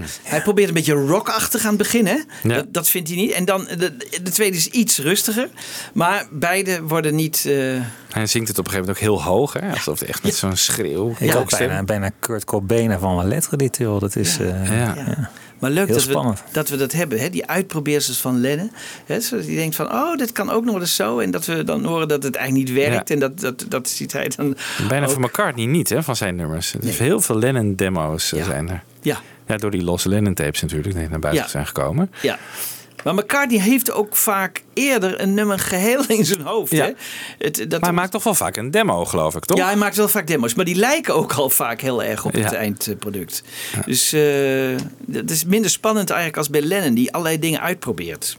Hè? Hij probeert een beetje rockachtig aan het begin hè? Ja. Dat, dat vindt hij niet. En dan, de, de tweede is iets rustiger. Maar beide worden niet... eh, Hij zingt het op een gegeven moment ook heel hoog. Hè? Alsof het echt met zo'n schreeuw. Ik Ja, ook bijna, bijna Kurt Cobain van een letterlitil. Dat is... eh, Ja. Ja. Maar leuk Heel dat we, dat we dat hebben, hè? die uitprobeersels van Lennon. Hè? Zodat je denkt van, oh, dit kan ook nog wel eens zo. En dat we dan horen dat het eigenlijk niet werkt. Ja. En dat, dat, dat ziet hij dan Bijna ook. voor McCartney niet, hè, van zijn nummers. Er is heel veel Lennon-demo's eh, Ja. zijn er. Ja, Ja, door die losse Lennon-tapes natuurlijk, die naar buiten Ja. zijn gekomen. ja. Maar McCartney heeft ook vaak eerder een nummer geheel in zijn hoofd. Ja. Hè? Het, dat Maar hij maakt toch wel vaak een demo, geloof ik, toch? Ja, hij maakt wel vaak demo's, maar die lijken ook al vaak heel erg op het Ja. eindproduct. Dus eh het is minder spannend eigenlijk als bij Lennon, die allerlei dingen uitprobeert.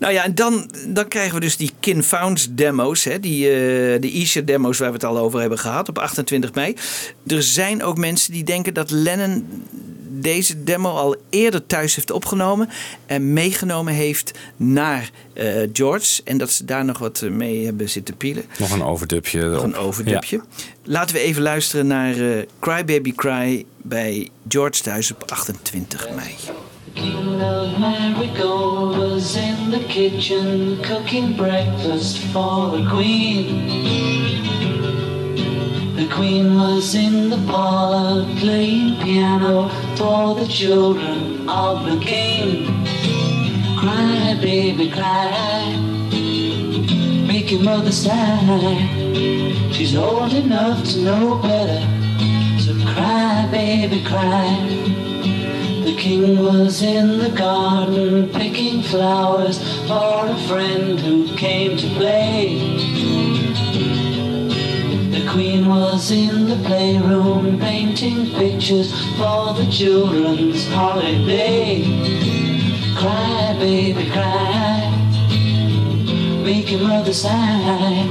Nou ja, en dan, dan krijgen we dus die Kin Founds demo's, hè, die, eh de Isha demo's waar we het al over hebben gehad op 28 mei. Er zijn ook mensen die denken dat Lennon deze demo al eerder thuis heeft opgenomen en meegenomen heeft naar eh, George. En dat ze daar nog wat eh, mee hebben zitten pielen. Nog een overdubje. Nog een overdubje. Laten we even luisteren naar eh, Cry Baby Cry bij George thuis op 28 mei. King of Marigold was in the kitchen cooking breakfast for the Queen. The Queen was in the parlor playing piano for the children of the King. Cry, baby, cry. Make your mother sigh. She's old enough to know better. So cry, baby, cry. The king was in the garden picking flowers for a friend who came to play. The queen was in the playroom painting pictures for the children's holiday. Cry, baby, cry. Make your mother sigh.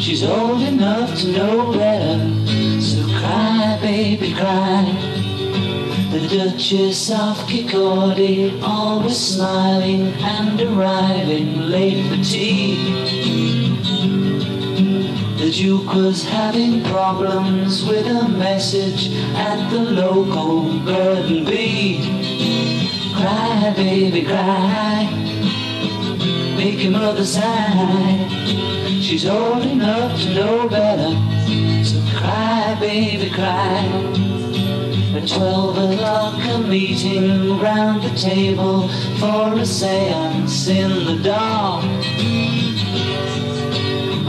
She's old enough to know better. So cry, baby, cry. The Duchess of Kirkcaldy, always smiling and arriving late for tea. The Duke was having problems with a message at the local and bee. Cry, baby, cry. Make your mother sigh. She's old enough to know better. So cry, baby, cry. At twelve o'clock a meeting round the table for a seance in the dark.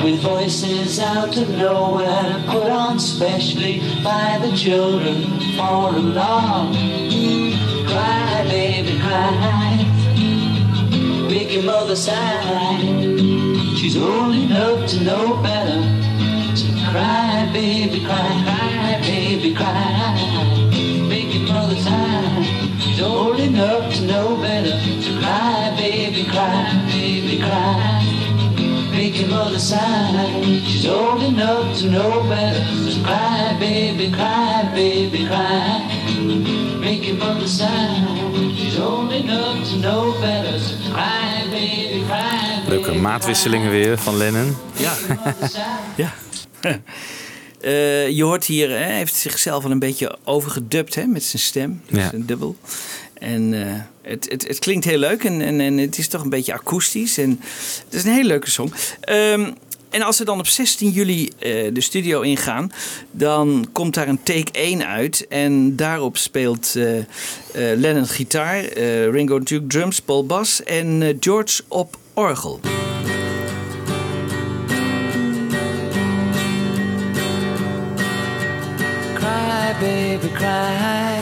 With voices out of nowhere put on specially by the children for a lark. Cry, baby, cry. Make your mother sigh. She's old enough to know better. So cry, baby, cry, cry, baby, cry. She's old enough to know better. So cry, baby, cry, baby, cry. Make your mother sigh. She's old enough to know better. So cry, baby, cry, baby, cry. Make your mother sigh. She's old enough to know better. So cry, baby, cry. Leuke maatwisselingen weer van Lennon. [laughs] Ja. ja. [laughs] [laughs] Eh, je hoort hier, hij heeft zichzelf al een beetje overgedubt hè, met zijn stem. Ja. Zijn dubbel. En eh, het, het, het klinkt heel leuk en, en, en het is toch een beetje akoestisch. En het is een hele leuke song. Ehm, en als we dan op 16 juli eh, de studio ingaan, dan komt daar een take 1 uit. En daarop speelt Lennon gitaar, Ringo Duke drums, Paul bas en George op orgel. Baby, cry.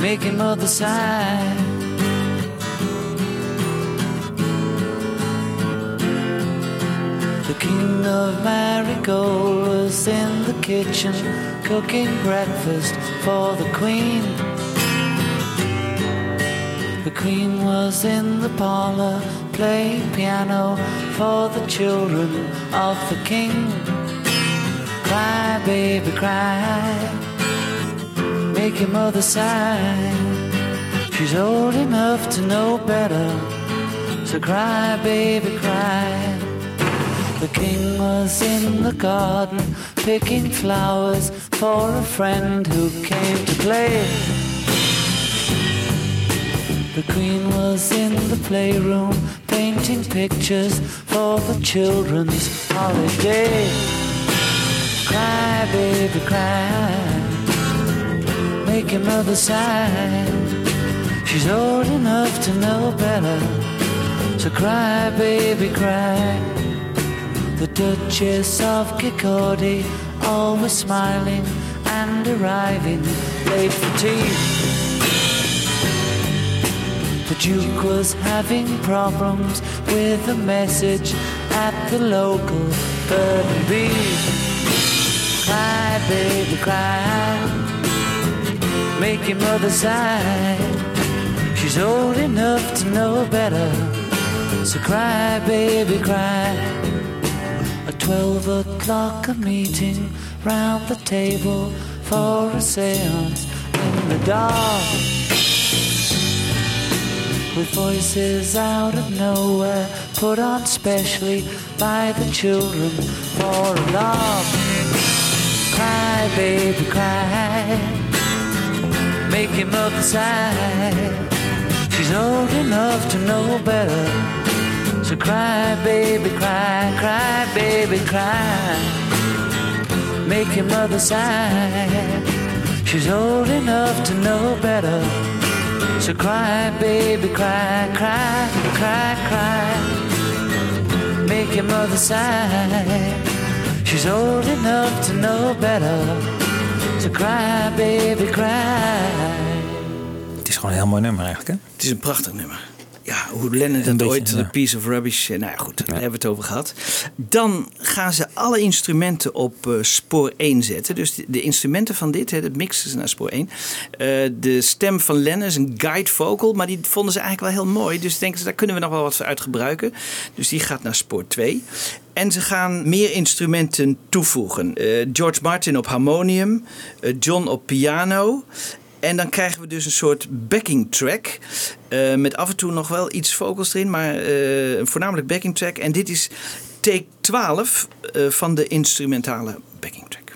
Making mother sigh. The king of Marigold was in the kitchen cooking breakfast for the queen. The queen was in the parlor playing piano for the children of the king. Cry, baby, cry. Make your mother sigh. She's old enough to know better. So cry, baby, cry. The king was in the garden picking flowers for a friend who came to play. The queen was in the playroom painting pictures for the children's holiday. Cry, baby, cry. Make your mother sigh. She's old enough to know better. So cry, baby, cry. The Duchess of Kirkcaldy, always smiling and arriving late for tea. The Duke was having problems with a message at the local bird and bee. Cry, baby, cry. Make your mother sigh. She's old enough to know better. So cry, baby, cry. At twelve o'clock, a meeting round the table for a seance in the dark. With voices out of nowhere, put on specially by the children for a laugh. Cry, baby, cry. Make your mother sigh. She's old enough to know better. So cry, baby, cry, cry, baby, cry. Make your mother sigh. She's old enough to know better. So cry, baby, cry, cry, cry, cry. Make your mother sigh. She's old enough to know better. So cry, baby, cry. Het is gewoon een heel mooi nummer eigenlijk, hè? Het is een prachtig nummer. Ja, hoe Lennon beetje, ooit, ja. The Piece of Rubbish. eh, Nou ja, goed, daar hebben we het over gehad. Dan gaan ze alle instrumenten op eh, spoor 1 zetten. Dus de, de instrumenten van dit, hè, dat mixen ze naar spoor 1. Eh, de stem van Lennon is een guide vocal, maar die vonden ze eigenlijk wel heel mooi. Dus denken ze, daar kunnen we nog wel wat uit gebruiken. Dus die gaat naar spoor 2. En ze gaan meer instrumenten toevoegen. Eh, George Martin op harmonium, eh, John op piano. En dan krijgen we dus een soort backing track. eh, met af en toe nog wel iets vocals erin, maar eh, voornamelijk backing track. En dit is take 12 eh, van de instrumentale backing track.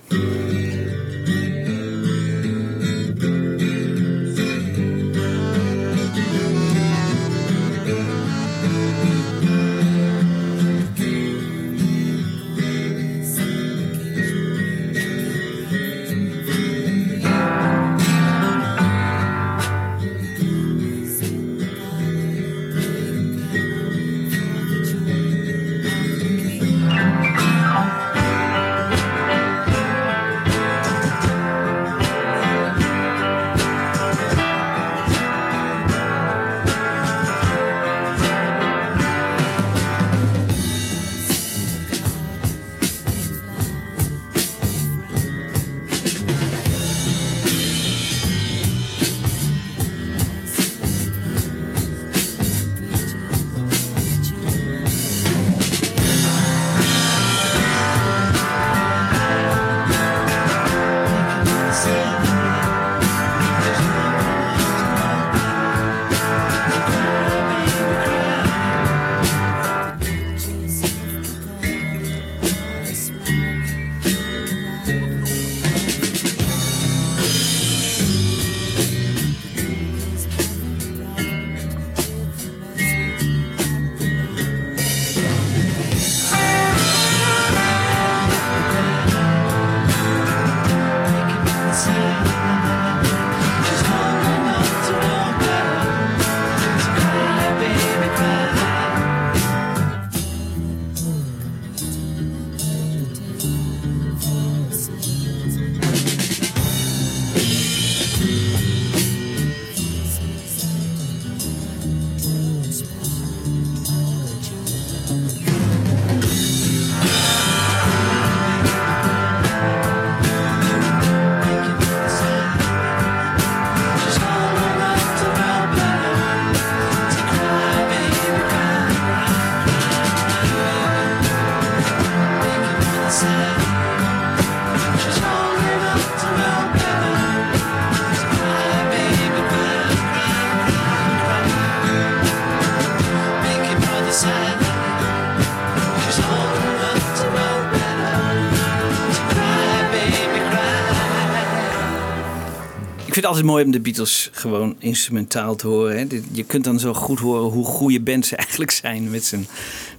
Vind het altijd mooi om de Beatles gewoon instrumentaal te horen. Hè. Je kunt dan zo goed horen hoe goede band ze [laughs] eigenlijk zijn met z'n,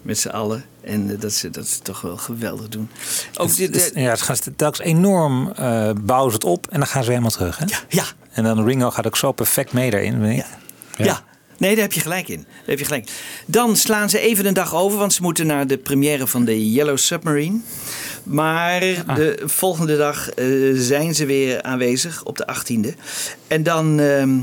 met z'n allen. En eh, dat ze dat ze toch wel geweldig doen. Ook dit, Dus, eh, ja, het gaat telkens enorm eh bouwen ze het op en dan gaan ze helemaal terug. Hè? ja, En dan Ringo gaat ook zo perfect mee daarin. weet je. Ja. ja. Nee, daar heb je gelijk in. Daar heb je gelijk. Dan slaan ze even een dag over, want ze moeten naar de première van de Yellow Submarine. Maar de volgende dag eh, zijn ze weer aanwezig op de 18e. En dan ehm,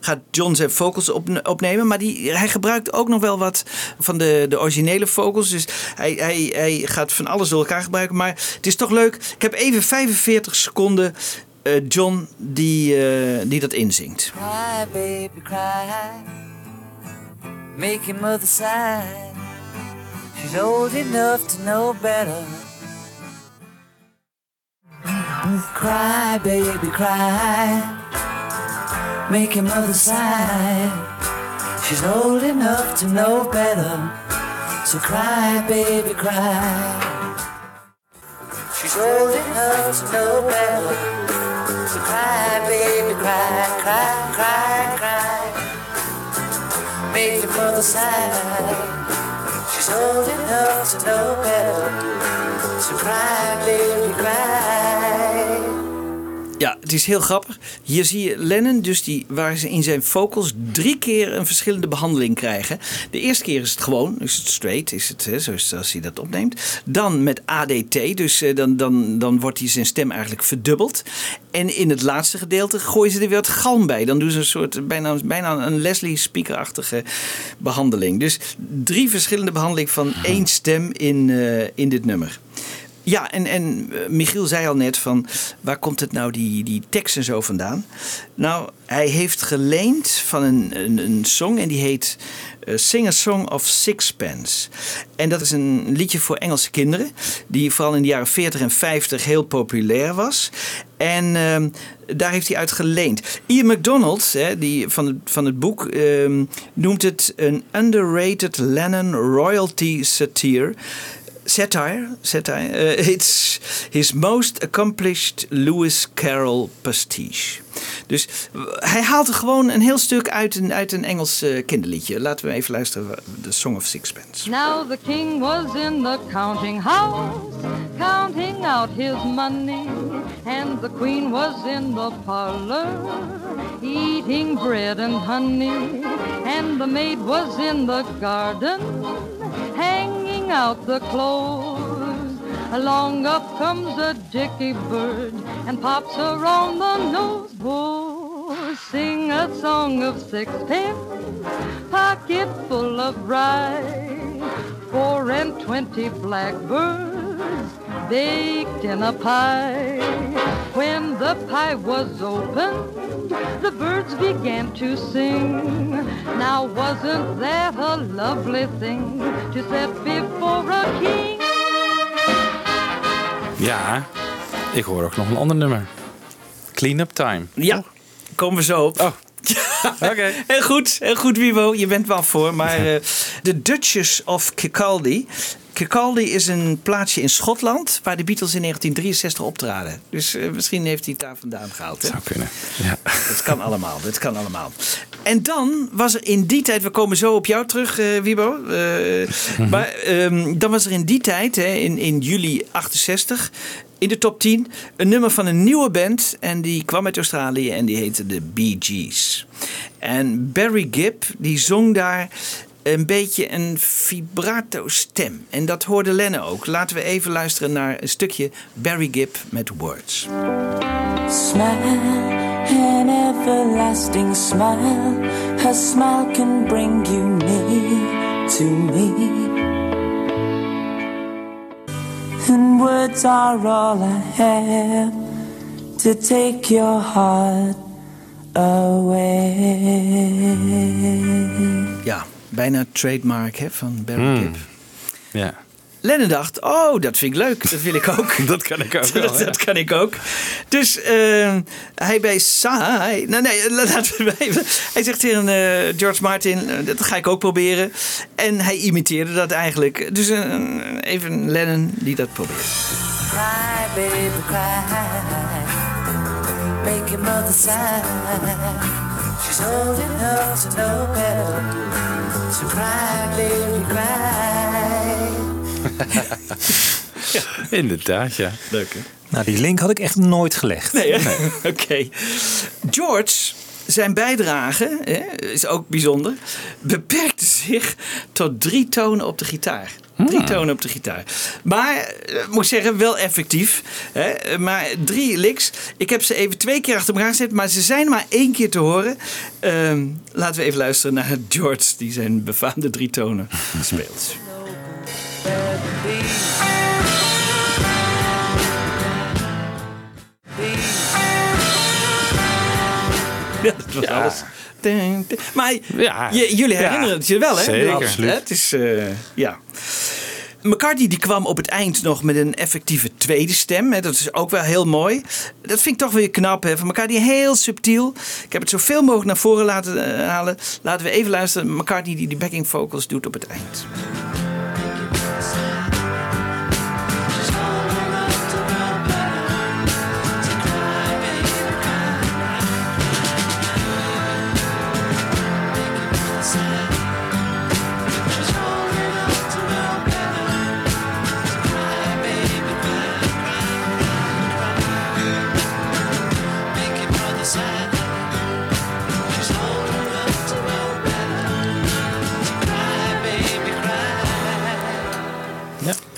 gaat John zijn vocals op, opnemen. Maar die, hij gebruikt ook nog wel wat van de, de originele vocals. Dus hij, hij, hij gaat van alles door elkaar gebruiken. Maar het is toch leuk. Ik heb even 45 seconden eh, John die, eh, die dat inzingt. Cry, baby, cry. Make your mother sigh. She's old enough to know better. Cry, baby, cry. Make your mother sigh. She's old enough to know better. So cry, baby, cry. She's old enough to know better. So cry, baby, cry, cry, cry, cry. Make your mother sigh. She's old enough to know better. So cry, baby, cry. Ja, het is heel grappig. Hier zie je Lennon, dus die, waar ze in zijn vocals drie keer een verschillende behandeling krijgen. De eerste keer is het gewoon, is het straight, is het hè, zoals hij dat opneemt. Dan met ADT, dus eh, dan, dan, dan wordt hij zijn stem eigenlijk verdubbeld. En in het laatste gedeelte gooien ze er weer wat galm bij. Dan doen ze een soort bijna, bijna een Leslie Speaker-achtige behandeling. Dus drie verschillende behandelingen van één stem in, eh, in dit nummer. Ja, en, en eh, Michiel zei al net van waar komt het nou die, die tekst en zo vandaan? Nou, hij heeft geleend van een, een, een song en die heet eh, Sing a Song of Sixpence. En dat is een liedje voor Engelse kinderen, die vooral in de jaren 40 en 50 heel populair was. En ehm, daar heeft hij uit geleend. Ian MacDonald, hè, die van, het, van het boek, ehm, noemt het een underrated Lennon royalty satire. Satire, satire. Uh, it's his most accomplished Lewis Carroll pastiche. Dus uh, hij haalt er gewoon een heel stuk uit een, uit een Engels uh, kinderliedje. Laten we even luisteren, The Song of Sixpence. Now the king was in the counting house, counting out his money, and the queen was in the parlor, eating bread and honey, and the maid was in the garden, hanging out the clothes. Along up comes a dicky bird and pops on the nose. Oh, sing a song of sixpence, pocket full of rye, four and twenty blackbirds baked in a pie. When the pie was opened, the birds began to sing. Now wasn't that a lovely thing to set before a king? Ja, ik hoor ook nog een ander nummer. Clean Up Time. Ja, komen we zo op. Oh. [laughs] Oké. Heel goed, heel goed Wibo. Je bent wel voor. Maar eh, de Duchess of Kirkcaldy. Kirkcaldy is een plaatsje in Schotland waar de Beatles in 1963 optraden. Dus eh, misschien heeft hij het daar vandaan gehaald. Hè? Zou kunnen. Ja. [laughs] Dat kan allemaal, dat kan allemaal. En dan was er in die tijd, we komen zo op jou terug, eh, Wibo. eh, Maar ehm, dan was er in die tijd, hè, in, in juli 68, in de top 10, een nummer van een nieuwe band. En die kwam uit Australië en die heette de Bee Gees. En Barry Gibb, die zong daar een beetje een vibrato stem. En dat hoorde Lenne ook. Laten we even luisteren naar een stukje Barry Gibb met Words. Smile, an everlasting smile. Her smile can bring you near to me. And words are all I have to take your heart away. Ja, bijna trademark hè, van Barry Gibb. ja. Lennon dacht, oh, dat vind ik leuk. Dat wil ik ook. [laughs] Dat kan ik ook [laughs] wel, dat, ja. dat kan ik ook. Dus eh, hij bij Sai... Nou nee, [laughs] laten we even... Hij zegt tegen eh, George Martin, eh, dat ga ik ook proberen. En hij imiteerde dat eigenlijk. Dus even Lennon die dat probeert. Cry, baby, cry. make your mother sigh. She's old enough to know better. So cry, baby, cry. Inderdaad, ja. Leuk, hè? Nou, die link had ik echt nooit gelegd. Nee, hè? [laughs] Oké. George, zijn bijdrage, hè, is ook bijzonder, beperkte zich tot drie tonen op de gitaar. Drie tonen op de gitaar. Maar, eh, ik moet zeggen, wel effectief. Hè? Maar drie licks. Ik heb ze even twee keer achter elkaar gezet, maar ze zijn maar één keer te horen. Ehm, laten we even luisteren naar George, die zijn befaamde drie tonen [laughs] speelt. Ja, dat was alles. Ding, ding. Maar Ja. jullie Ja, herinneren het je wel, hè? zeker. Absoluut. Het is, eh, ja. McCartney die kwam op het eind nog met een effectieve tweede stem. Hè. Dat is ook wel heel mooi. Dat vind ik toch weer knap. Hè. Van McCartney heel subtiel. Ik heb het zoveel mogelijk naar voren laten eh, halen. Laten we even luisteren. McCartney die die backing vocals doet op het eind.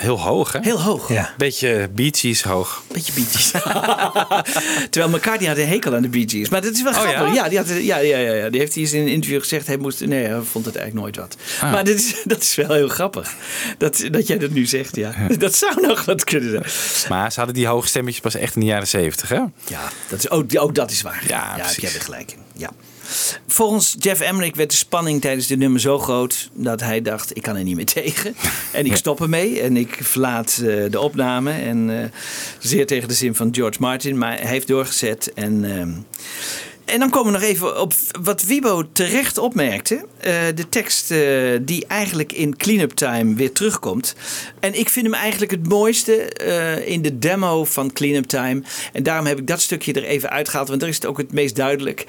Heel hoog, hè? Heel hoog. Ja. Beetje Bee Gees hoog. Beetje Bee Gees. [laughs] Terwijl McCartney had een hekel aan de Bee Gees. Maar dat is wel Oh, grappig. ja? Ja, die, had, ja, ja, ja, ja, die heeft hij eens in een interview gezegd. Hij moest, nee, hij vond het eigenlijk nooit wat. Ah. Maar dit is, [laughs] dat is wel heel grappig. Dat, dat jij dat nu zegt, ja. [laughs] Dat zou nog wat kunnen zijn. Maar ze hadden die hoge stemmetjes pas echt in de jaren zeventig, hè? Ja, dat is, ook, ook dat is waar. Ja, ja precies. ik heb er gelijk in. Ja. Volgens Jeff Emmerich werd de spanning tijdens dit nummer zo groot dat hij dacht: ik kan er niet meer tegen. En ik stop ermee en ik verlaat eh, de opname. En eh, zeer tegen de zin van George Martin, maar hij heeft doorgezet. En, ehm, en dan komen we nog even op wat Wibo terecht opmerkte. Eh, de tekst eh, die eigenlijk in Cleanup Time weer terugkomt. En ik vind hem eigenlijk het mooiste eh, in de demo van Cleanup Time. En daarom heb ik dat stukje er even uitgehaald, want daar is het ook het meest duidelijk.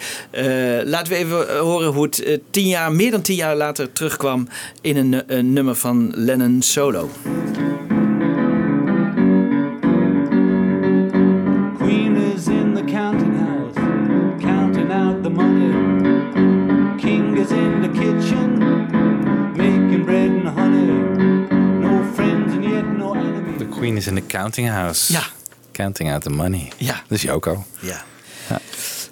Laten we even horen hoe het tien jaar, meer dan tien jaar later terugkwam in een, een nummer van Lennon solo. Queen is in the counting house. Ja. Counting out the money. Ja. Dat is Joko. Ja.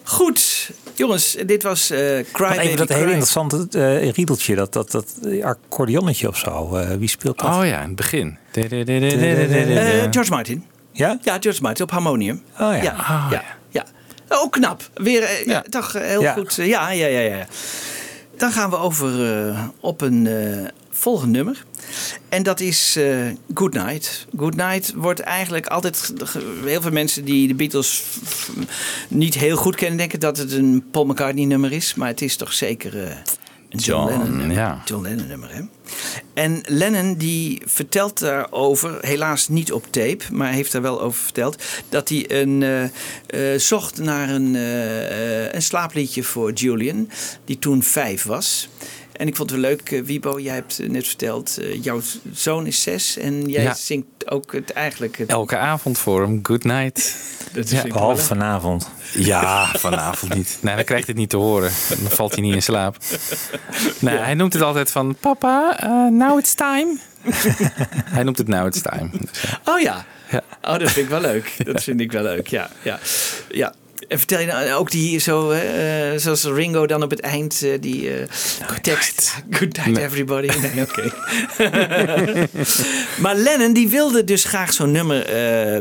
Goed, jongens, dit was eh Cry Baby even dat hele interessante eh riedeltje, dat, dat, dat accordeonnetje of zo. Eh, wie speelt dat? Oh ja, in het begin. George Martin. Ja? Ja, George Martin op harmonium. Oh ja. Ja, ja, ja. Ook knap. Weer ja. toch heel Ja. goed. ja, ja, ja, ja. Dan gaan we over eh, op een eh, volgend nummer. En dat is eh Good Night. Good Night wordt eigenlijk altijd... Heel veel mensen die de Beatles niet heel goed kennen... denken dat het een Paul McCartney nummer is. Maar het is toch zeker eh, een John, John, Lennon ja. John Lennon nummer, hè? En Lennon die vertelt daarover, helaas niet op tape, maar heeft daar wel over verteld, dat hij een, eh, zocht naar een, een slaapliedje voor Julian, die toen vijf was. En ik vond het wel leuk, eh, Wiebo, jij hebt eh, net verteld, eh, jouw zoon is zes en jij Ja. zingt ook het eigenlijk... Het, Elke avond voor hem. Good night. dat Ja. ik wel Behalve vanavond. Ja, vanavond niet. Nee, dan krijgt hij het niet te horen. Dan valt hij niet in slaap. Nee, Hij noemt het altijd van... Papa, now it's time. hij noemt het now it's time. Dus ja. Oh ja. Ja. Oh, dat vind ik wel leuk. Dat vind ik wel leuk, ja. ja. ja. En vertel je nou ook die zo, eh, zoals Ringo dan op het eind, eh, die eh, tekst. Good night everybody. [laughs] Nee, oké. [laughs] maar Lennon die wilde dus graag zo'n nummer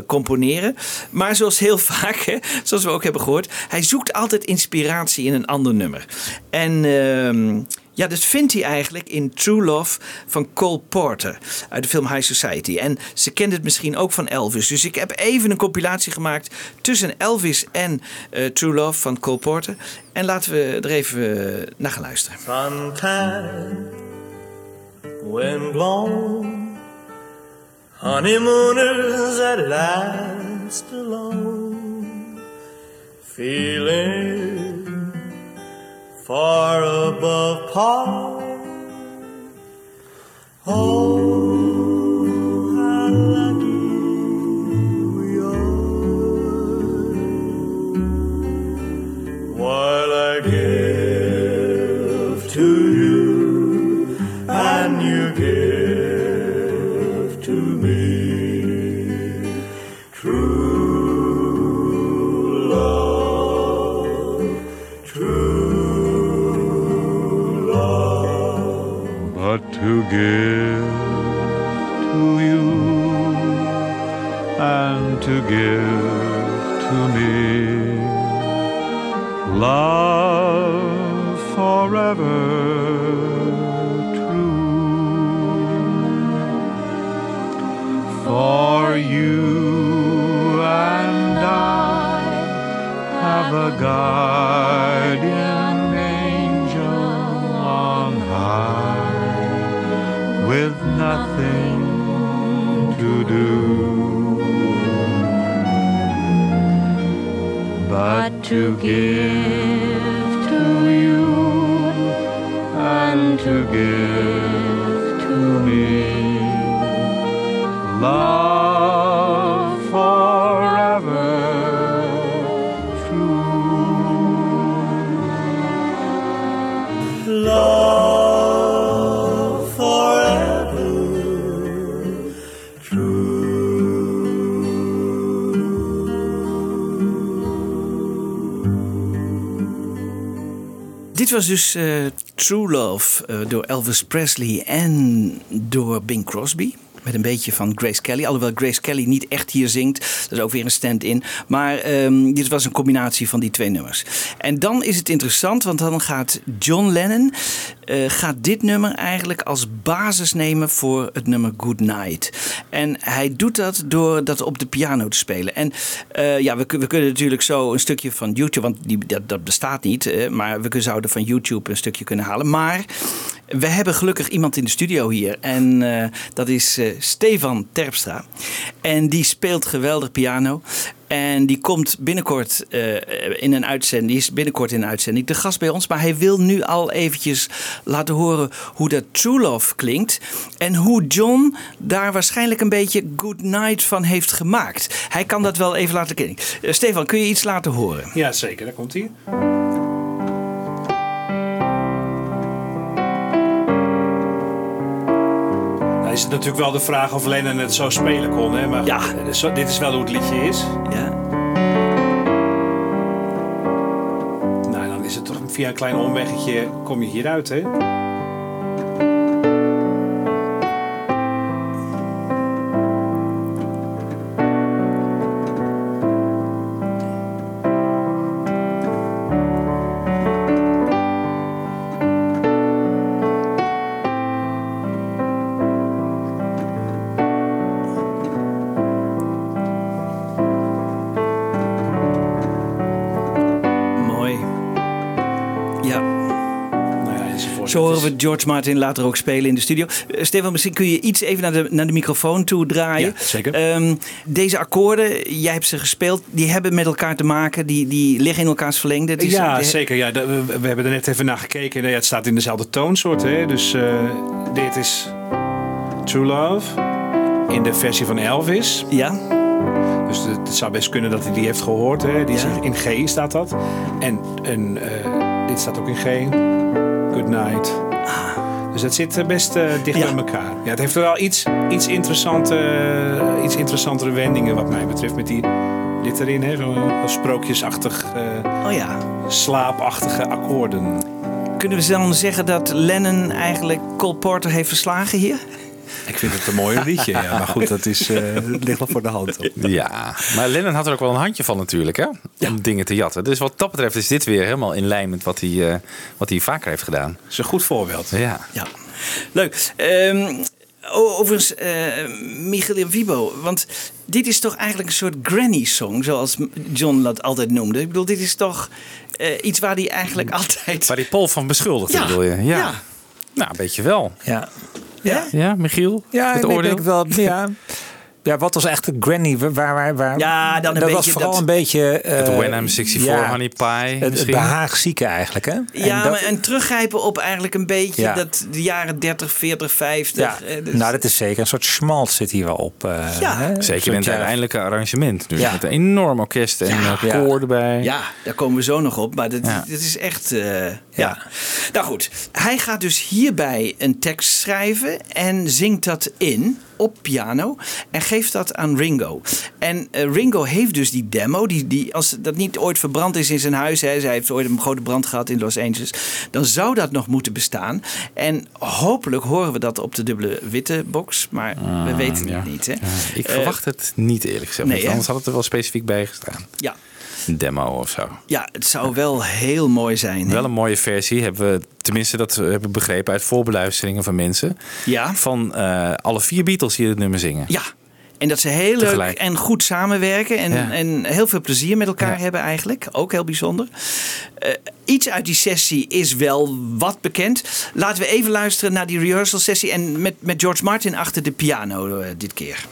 componeren. Maar zoals heel [laughs] vaak, hè, zoals we ook hebben gehoord, hij zoekt altijd inspiratie in een ander nummer. En ehm, ja, dat vindt hij eigenlijk in True Love van Cole Porter uit de film High Society. En ze kent het misschien ook van Elvis. Dus ik heb even een compilatie gemaakt tussen Elvis en eh, True Love van Cole Porter. En laten we er even eh, naar gaan luisteren. When blown, honeymooners at last alone, feeling far above par. Oh, give to you and to give to me. Love forever true. For you and I have a guardian nothing to do. But to give to you and to give to me. Love Dit was dus eh, True Love eh, door Elvis Presley en door Bing Crosby. Met een beetje van Grace Kelly. Alhoewel Grace Kelly niet echt hier zingt. Dat is ook weer een stand-in. Maar ehm, dit was een combinatie van die twee nummers. En dan is het interessant, want dan gaat John Lennon... eh, gaat dit nummer eigenlijk als basis nemen voor het nummer Good Night. En hij doet dat door dat op de piano te spelen. En eh, ja, we, we kunnen natuurlijk zo een stukje van YouTube... want die, dat, dat bestaat niet, maar we zouden van YouTube een stukje kunnen halen. Maar we hebben gelukkig iemand in de studio hier. En eh, dat is eh, Stefan Terpstra. En die speelt geweldig piano. En die komt binnenkort eh, in een uitzending. Die is binnenkort in een uitzending. De gast bij ons. Maar hij wil nu al eventjes laten horen hoe dat True Love klinkt. En hoe John daar waarschijnlijk een beetje Good Night van heeft gemaakt. Hij kan dat wel even laten kennen. Stefan, kun je iets laten horen? Ja, zeker. Daar komt hij. Is het natuurlijk wel de vraag of Lennon het zo spelen kon. Hè? Maar ja. dit is wel hoe het liedje is. Ja. Nou, dan is het toch via een klein omweggetje kom je hieruit, hè? We George Martin later ook spelen in de studio. Eh, Stefan, misschien kun je iets even naar de, naar de microfoon toe draaien. Ja, zeker. Ehm, deze akkoorden, jij hebt ze gespeeld, die hebben met elkaar te maken. Die, die liggen in elkaars verlengde. Het is- ja, zeker. Ja, we, we hebben er net even naar gekeken. Ja, het staat in dezelfde toonsoort. Hè? Dus eh, dit is True Love in de versie van Elvis. Ja. Dus het, zou best kunnen dat hij die heeft gehoord. Hè? Die is in G staat dat. En, en eh, dit staat ook in G. Good night. Dus het zit eh, best eh, dicht bij elkaar. Ja, het heeft wel iets, iets, interessante, eh, iets interessantere wendingen wat mij betreft. Met die, dit erin, hè? zo'n zo'n sprookjesachtig, oh ja. slaapachtige akkoorden. Kunnen we dan zeggen dat Lennon eigenlijk Cole Porter heeft verslagen hier? Ik vind het een mooi liedje, ja. maar goed, dat is, het ligt wel voor de hand. Ja, maar Lennon had er ook wel een handje van natuurlijk, hè? Om dingen te jatten. Dus wat dat betreft is dit weer helemaal in lijn met wat hij, eh, wat hij vaker heeft gedaan. Dat is een goed voorbeeld. Ja. Ja. Leuk. Ehm, overigens, eh Michiel en Vibo, want dit is toch eigenlijk een soort granny-song, zoals John dat altijd noemde. Ik bedoel, dit is toch iets waar hij eigenlijk altijd... Waar die Paul van beschuldigde, Ja, bedoel je? Ja. ja. Nou, een beetje wel. Ja. Ja? Ja, Michiel? Ja, het ik oordeel? denk wel. Ja. [laughs] Ja, wat was echt de granny? Waar, waar, waar, Ja, dan een dat was vooral dat- een beetje... eh, Het When I'm 64 ja, Honey Pie Het, het behaagzieke eigenlijk, hè? Ja, En dat- maar en teruggrijpen op eigenlijk een beetje Ja. dat de jaren 30, 40, 50. ja, eh, dus- nou, dat is zeker een soort schmalt zit hier wel op. eh, Ja. hè? Zeker in het ja, uiteindelijke arrangement. Dus Ja. Met een enorm orkest en Ja. koor erbij. Ja, daar komen we zo nog op. Maar dat, Ja. dit is echt. eh, ja. Nou goed, hij gaat dus hierbij een tekst schrijven en zingt dat in op piano en geeft dat aan Ringo. En eh, Ringo heeft dus die demo, die, die, als dat niet ooit verbrand is in zijn huis, hè, zij heeft ooit een grote brand gehad in Los Angeles, dan zou dat nog moeten bestaan. En hopelijk horen we dat op de dubbele witte box, maar we weten het ja. niet. Hè. Ik Eh, verwacht het niet eerlijk gezegd. nee, anders had het er wel specifiek bij gestaan. Ja. Demo of zo. ja, het zou wel heel mooi zijn. hè. Wel een mooie versie hebben we, tenminste dat we hebben begrepen uit voorbeluisteringen van mensen. Ja. Van eh, alle vier Beatles die het nummer zingen. Ja. En dat ze heel leuk en goed samenwerken en, Ja. en heel veel plezier met elkaar Ja. hebben eigenlijk. Ook heel bijzonder. Eh, iets uit die sessie is wel wat bekend. Laten we even luisteren naar die rehearsal sessie. En met, met George Martin achter de piano eh, dit keer.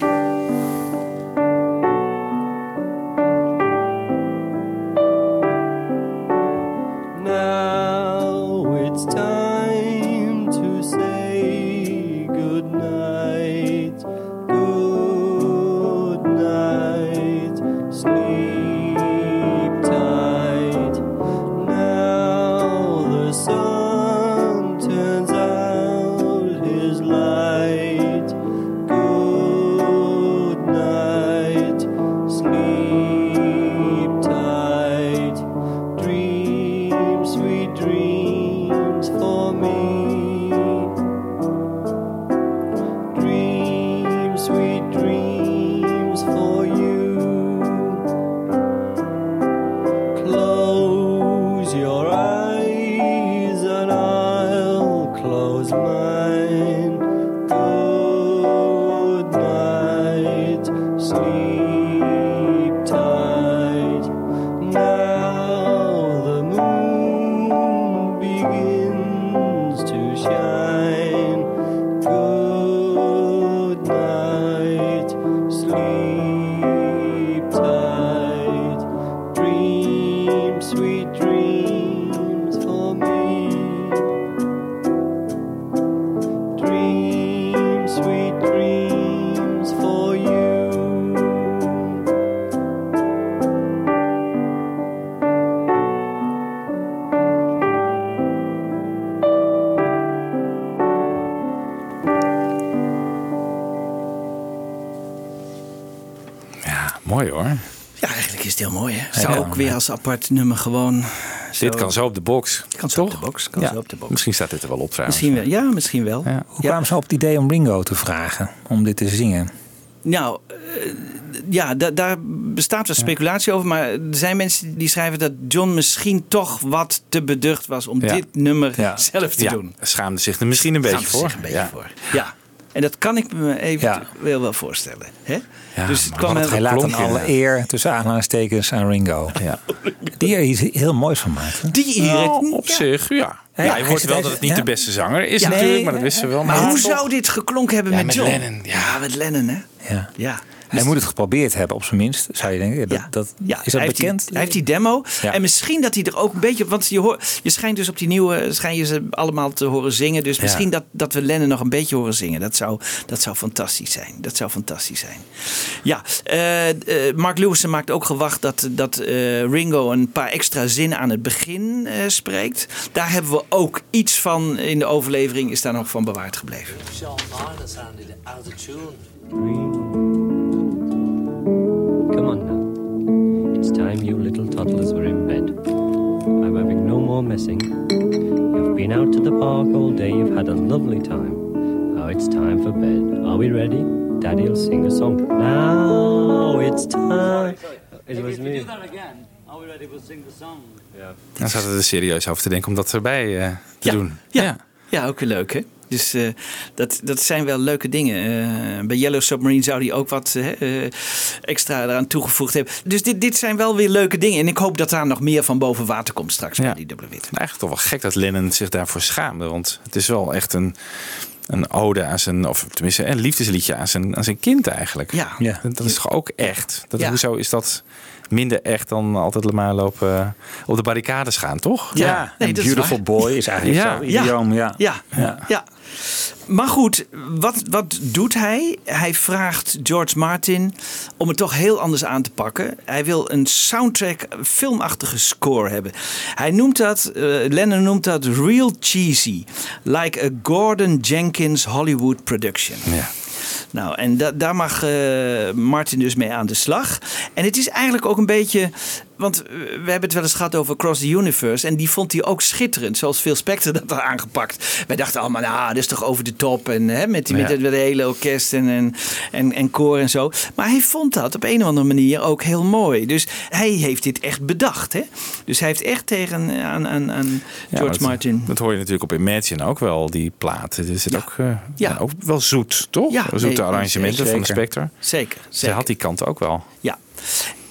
Als apart nummer gewoon. zo- Dit kan zo op de box. Kan zo op de box. Kan Ja. zo op de box. Misschien staat dit er wel op trouwens. Misschien wel. Ja, misschien wel. Hoe kwamen ze op het idee om Ringo te vragen om dit te zingen? Nou, eh, ja, da- daar bestaat wel speculatie over. Maar er zijn mensen die schrijven dat John misschien toch wat te beducht was om Ja. dit nummer Ja. zelf te Ja, doen. Schaamde zich er misschien een beetje Schaamde voor. zich een beetje ja. voor. Ja. En dat kan ik me even wel, wel voorstellen. Hè? Ja, dus het kwam Hij laat dan alle eer tussen aanhalingstekens aan Ringo. Ja. [laughs] Die er iets heel moois van maakt. hè? Die hier. Nou, op zich, ja. Ja, je hoort wel dat het niet ja. de beste zanger is Ja. natuurlijk, Nee, maar dat wisten we wel. Maar hoe toch- zou dit geklonken hebben Ja, met, John? Lennon, ja. met Lennon, hè? Ja. Hij moet het geprobeerd hebben, op zijn minst, zou je denken. Dat, Ja. dat, Ja, is dat hij heeft die- bekend? hij heeft die demo. Ja. En misschien dat hij er ook een beetje... Want je, hoort, je schijnt dus op die nieuwe... Schijn je ze allemaal te horen zingen. Dus Ja. misschien dat, dat we Lennon nog een beetje horen zingen. Dat zou, dat zou fantastisch zijn. Dat zou fantastisch zijn. Ja, eh, eh, Mark Lewison maakt ook gewacht dat, dat eh, Ringo een paar extra zinnen aan het begin eh, spreekt. Daar hebben we ook iets van in de overlevering. Is daar nog van bewaard gebleven. Sean Minor sounded out of tune. It's time you little toddlers were in bed. I'm having no more messing. You've been out to the park all day, you've had a lovely time. Now it's time for bed. Are we ready? Daddy'll sing a song. Now it's time. It was me. again, are we ready to sing the song? Yeah. Dan zaten we er serieus over te denken om dat erbij eh, te doen. Ja, ja. ook weer leuk hè. Dus eh, dat, dat zijn wel leuke dingen. Eh, bij Yellow Submarine zou die ook wat eh, extra eraan toegevoegd hebben. Dus dit, dit zijn wel weer leuke dingen. En ik hoop dat daar nog meer van boven water komt straks bij die dubbele wit. Eigenlijk toch wel gek dat Lennon zich daarvoor schaamde. Want het is wel echt een, een ode aan zijn, of tenminste een liefdesliedje aan zijn, aan zijn kind eigenlijk. Ja. Ja. Dat, dat is toch ook echt? Dat, Ja. Hoezo is dat minder echt dan altijd maar lopen eh, op de barricades gaan, toch? Ja, nee, en dat is Beautiful. Boy is eigenlijk Ja. zo idioom. Ja. Ja, ja. Ja. Maar goed, wat, wat doet hij? Hij vraagt George Martin om het toch heel anders aan te pakken. Hij wil een soundtrack, een filmachtige score hebben. Hij noemt dat, eh, Lennon noemt dat real cheesy. Like a Gordon Jenkins Hollywood production. Ja. Nou, en da- daar mag eh, Martin dus mee aan de slag. En het is eigenlijk ook een beetje. Want eh, we hebben het wel eens gehad over Across the Universe. En die vond hij ook schitterend. Zoals Phil Spector dat had aangepakt. Wij dachten allemaal, nou, dat is toch over de top. En hè, met, die, met, het, met het hele orkest en, en, en, en koor en zo. Maar hij vond dat op een of andere manier ook heel mooi. Dus hij heeft dit echt bedacht. Hè? Dus hij heeft echt tegen aan, aan, George Martin. Dat hoor je natuurlijk op Imagine ook wel, die plaat. Het is ook, eh, Ja. ja. ook wel zoet, toch? Ja, Zoete nee, arrangementen zeker. van de Spectre. Zeker. Ze zeker. had die kant ook wel. Ja.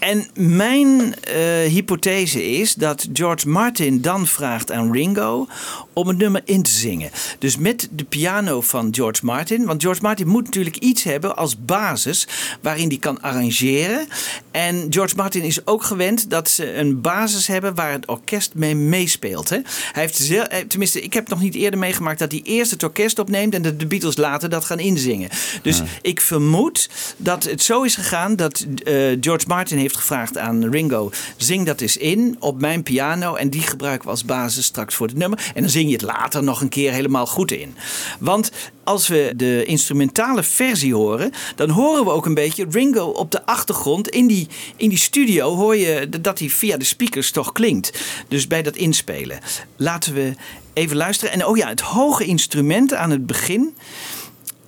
En mijn eh, hypothese is dat George Martin dan vraagt aan Ringo om het nummer in te zingen. Dus met de piano van George Martin. Want George Martin moet natuurlijk iets hebben als basis waarin hij kan arrangeren. En George Martin is ook gewend dat ze een basis hebben waar het orkest mee meespeelt. Hè? Hij heeft eh, tenminste, ik heb nog niet eerder meegemaakt dat hij eerst het orkest opneemt en dat de Beatles later dat gaan inzingen. Dus ik vermoed dat het zo is gegaan dat eh, George Martin heeft gevraagd aan Ringo: zing dat eens in op mijn piano en die gebruiken we als basis straks voor het nummer. En dan zing je het later nog een keer helemaal goed in. Want als we de instrumentale versie horen, dan horen we ook een beetje Ringo op de achtergrond. In die, in die studio hoor je dat hij via de speakers toch klinkt. Dus bij dat inspelen. Laten we even luisteren. En oh ja, het hoge instrument aan het begin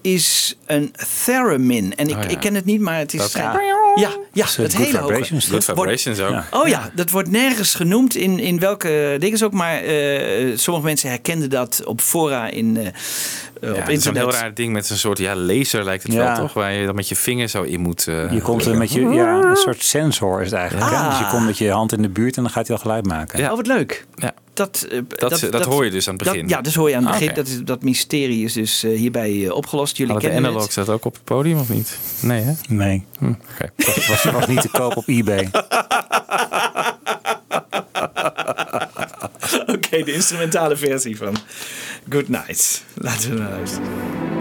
is een theremin. En ik, Oh ja. ik ken het niet, maar het is... Dat- ja, ja, ja is, het Good hele hoge. Vibrations, Good Wordt- Vibrations ook. Ja. Oh ja, dat wordt nergens genoemd in, in welke dingen ook. Maar eh, sommige mensen herkenden dat op fora in, eh, Ja, op het is een internet. heel raar ding met een soort ja, laser lijkt het Ja. wel, toch? Waar je dan met je vinger zo in moet... eh, Je komt er met je, ja, een soort sensor is het eigenlijk. hè? Ah. Dus je komt met je hand in de buurt en dan gaat hij al geluid maken. Ja. Oh, wat leuk. Ja. Dat, eh, Dat, dat, hoor je dus aan het begin. Dat, ja, dat hoor je aan het Ah, begin. Dat, is, dat mysterie is dus eh, hierbij opgelost. Jullie Hadden de kennen analogs het. dat ook op het podium of niet? Nee, hè? Nee, Hm, Oké. het was, was niet te koop op eBay. [laughs] De instrumentale versie van Good Night. Laten we naar luisteren.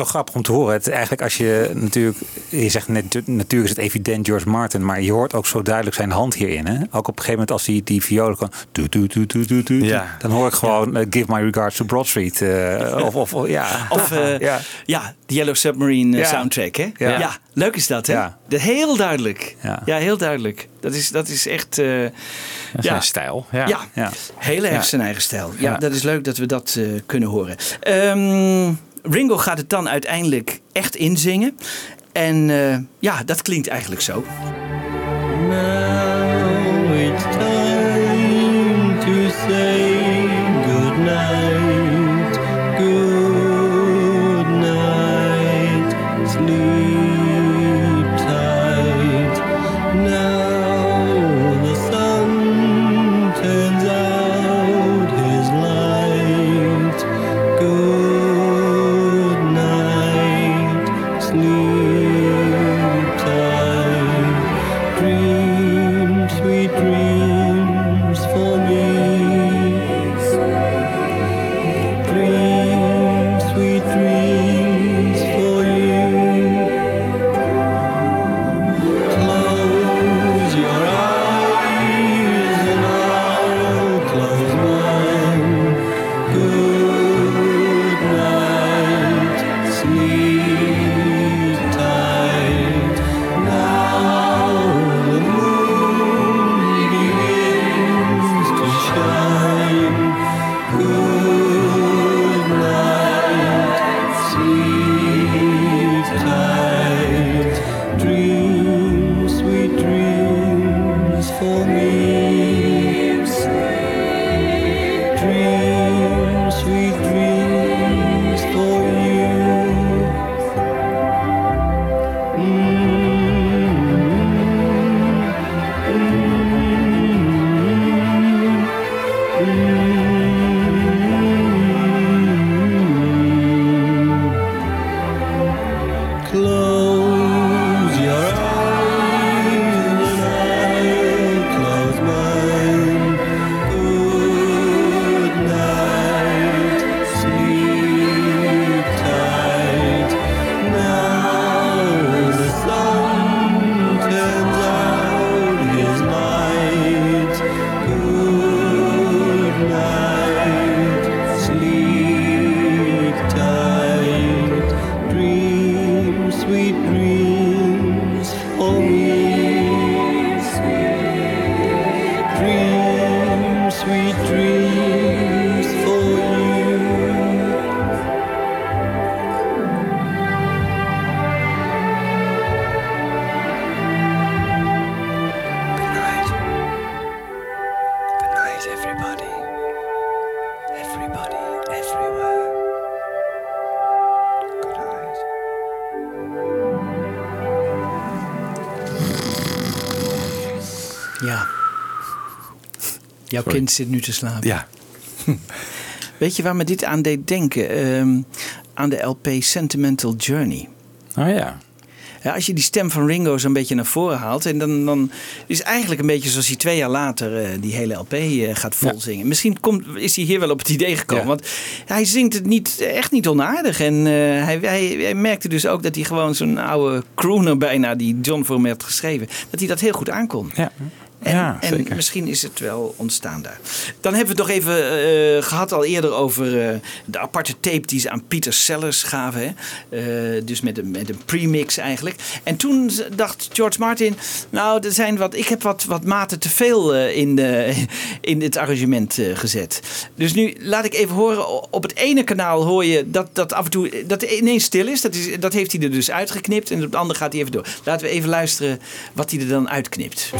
Zo grappig om te horen. Het, eigenlijk als je natuurlijk, je zegt net, natuurlijk is het evident George Martin, maar je hoort ook zo duidelijk zijn hand hierin. Hè? Ook op een gegeven moment als hij die violen kan, Ja. dan hoor ik gewoon eh, Give My Regards to Broad Street. eh, [laughs] of, of, of- ja. Of eh, [laughs] ja. ja. de Yellow Submarine Ja. soundtrack. Hè? Ja. Ja. leuk is dat. Hè? Ja. De, heel duidelijk. Ja. Ja. heel duidelijk. Dat is, dat is echt... eh, Dat is zijn stijl. Ja. Ja, Ja. heel erg Ja. zijn eigen stijl. Ja, Ja. dat is leuk dat we dat eh, kunnen horen. Ehm, Ringo gaat het dan uiteindelijk echt inzingen. En eh, ja, dat klinkt eigenlijk zo. Kind zit nu te slapen. Ja. [laughs] Weet je waar me dit aan deed denken? Ehm, aan de LP Sentimental Journey. Oh ja. Ja, als je die stem van Ringo zo'n beetje naar voren haalt. En dan, dan is eigenlijk een beetje zoals hij twee jaar later eh, die hele LP eh, gaat volzingen. Misschien komt, is hij hier wel op het idee gekomen. Ja. Want hij zingt het niet, echt niet onaardig. En eh, hij, hij, hij merkte dus ook dat hij gewoon zo'n oude crooner bijna, die John voor hem had geschreven. Dat hij dat heel goed aankon. Ja. En, Ja, en misschien is het wel ontstaan daar. Dan hebben we het nog even eh, gehad al eerder over eh, de aparte tape die ze aan Peter Sellers gaven. Hè? Eh, dus met een, met een premix eigenlijk. En toen dacht George Martin, nou, er zijn wat, ik heb wat, wat maten te veel in, de, [laughs] in het arrangement gezet. Dus nu laat ik even horen, op het ene kanaal hoor je dat, dat af en toe dat ineens stil is. Dat, is. dat heeft hij er dus uitgeknipt en op het andere gaat hij even door. Laten we even luisteren wat hij er dan uitknipt.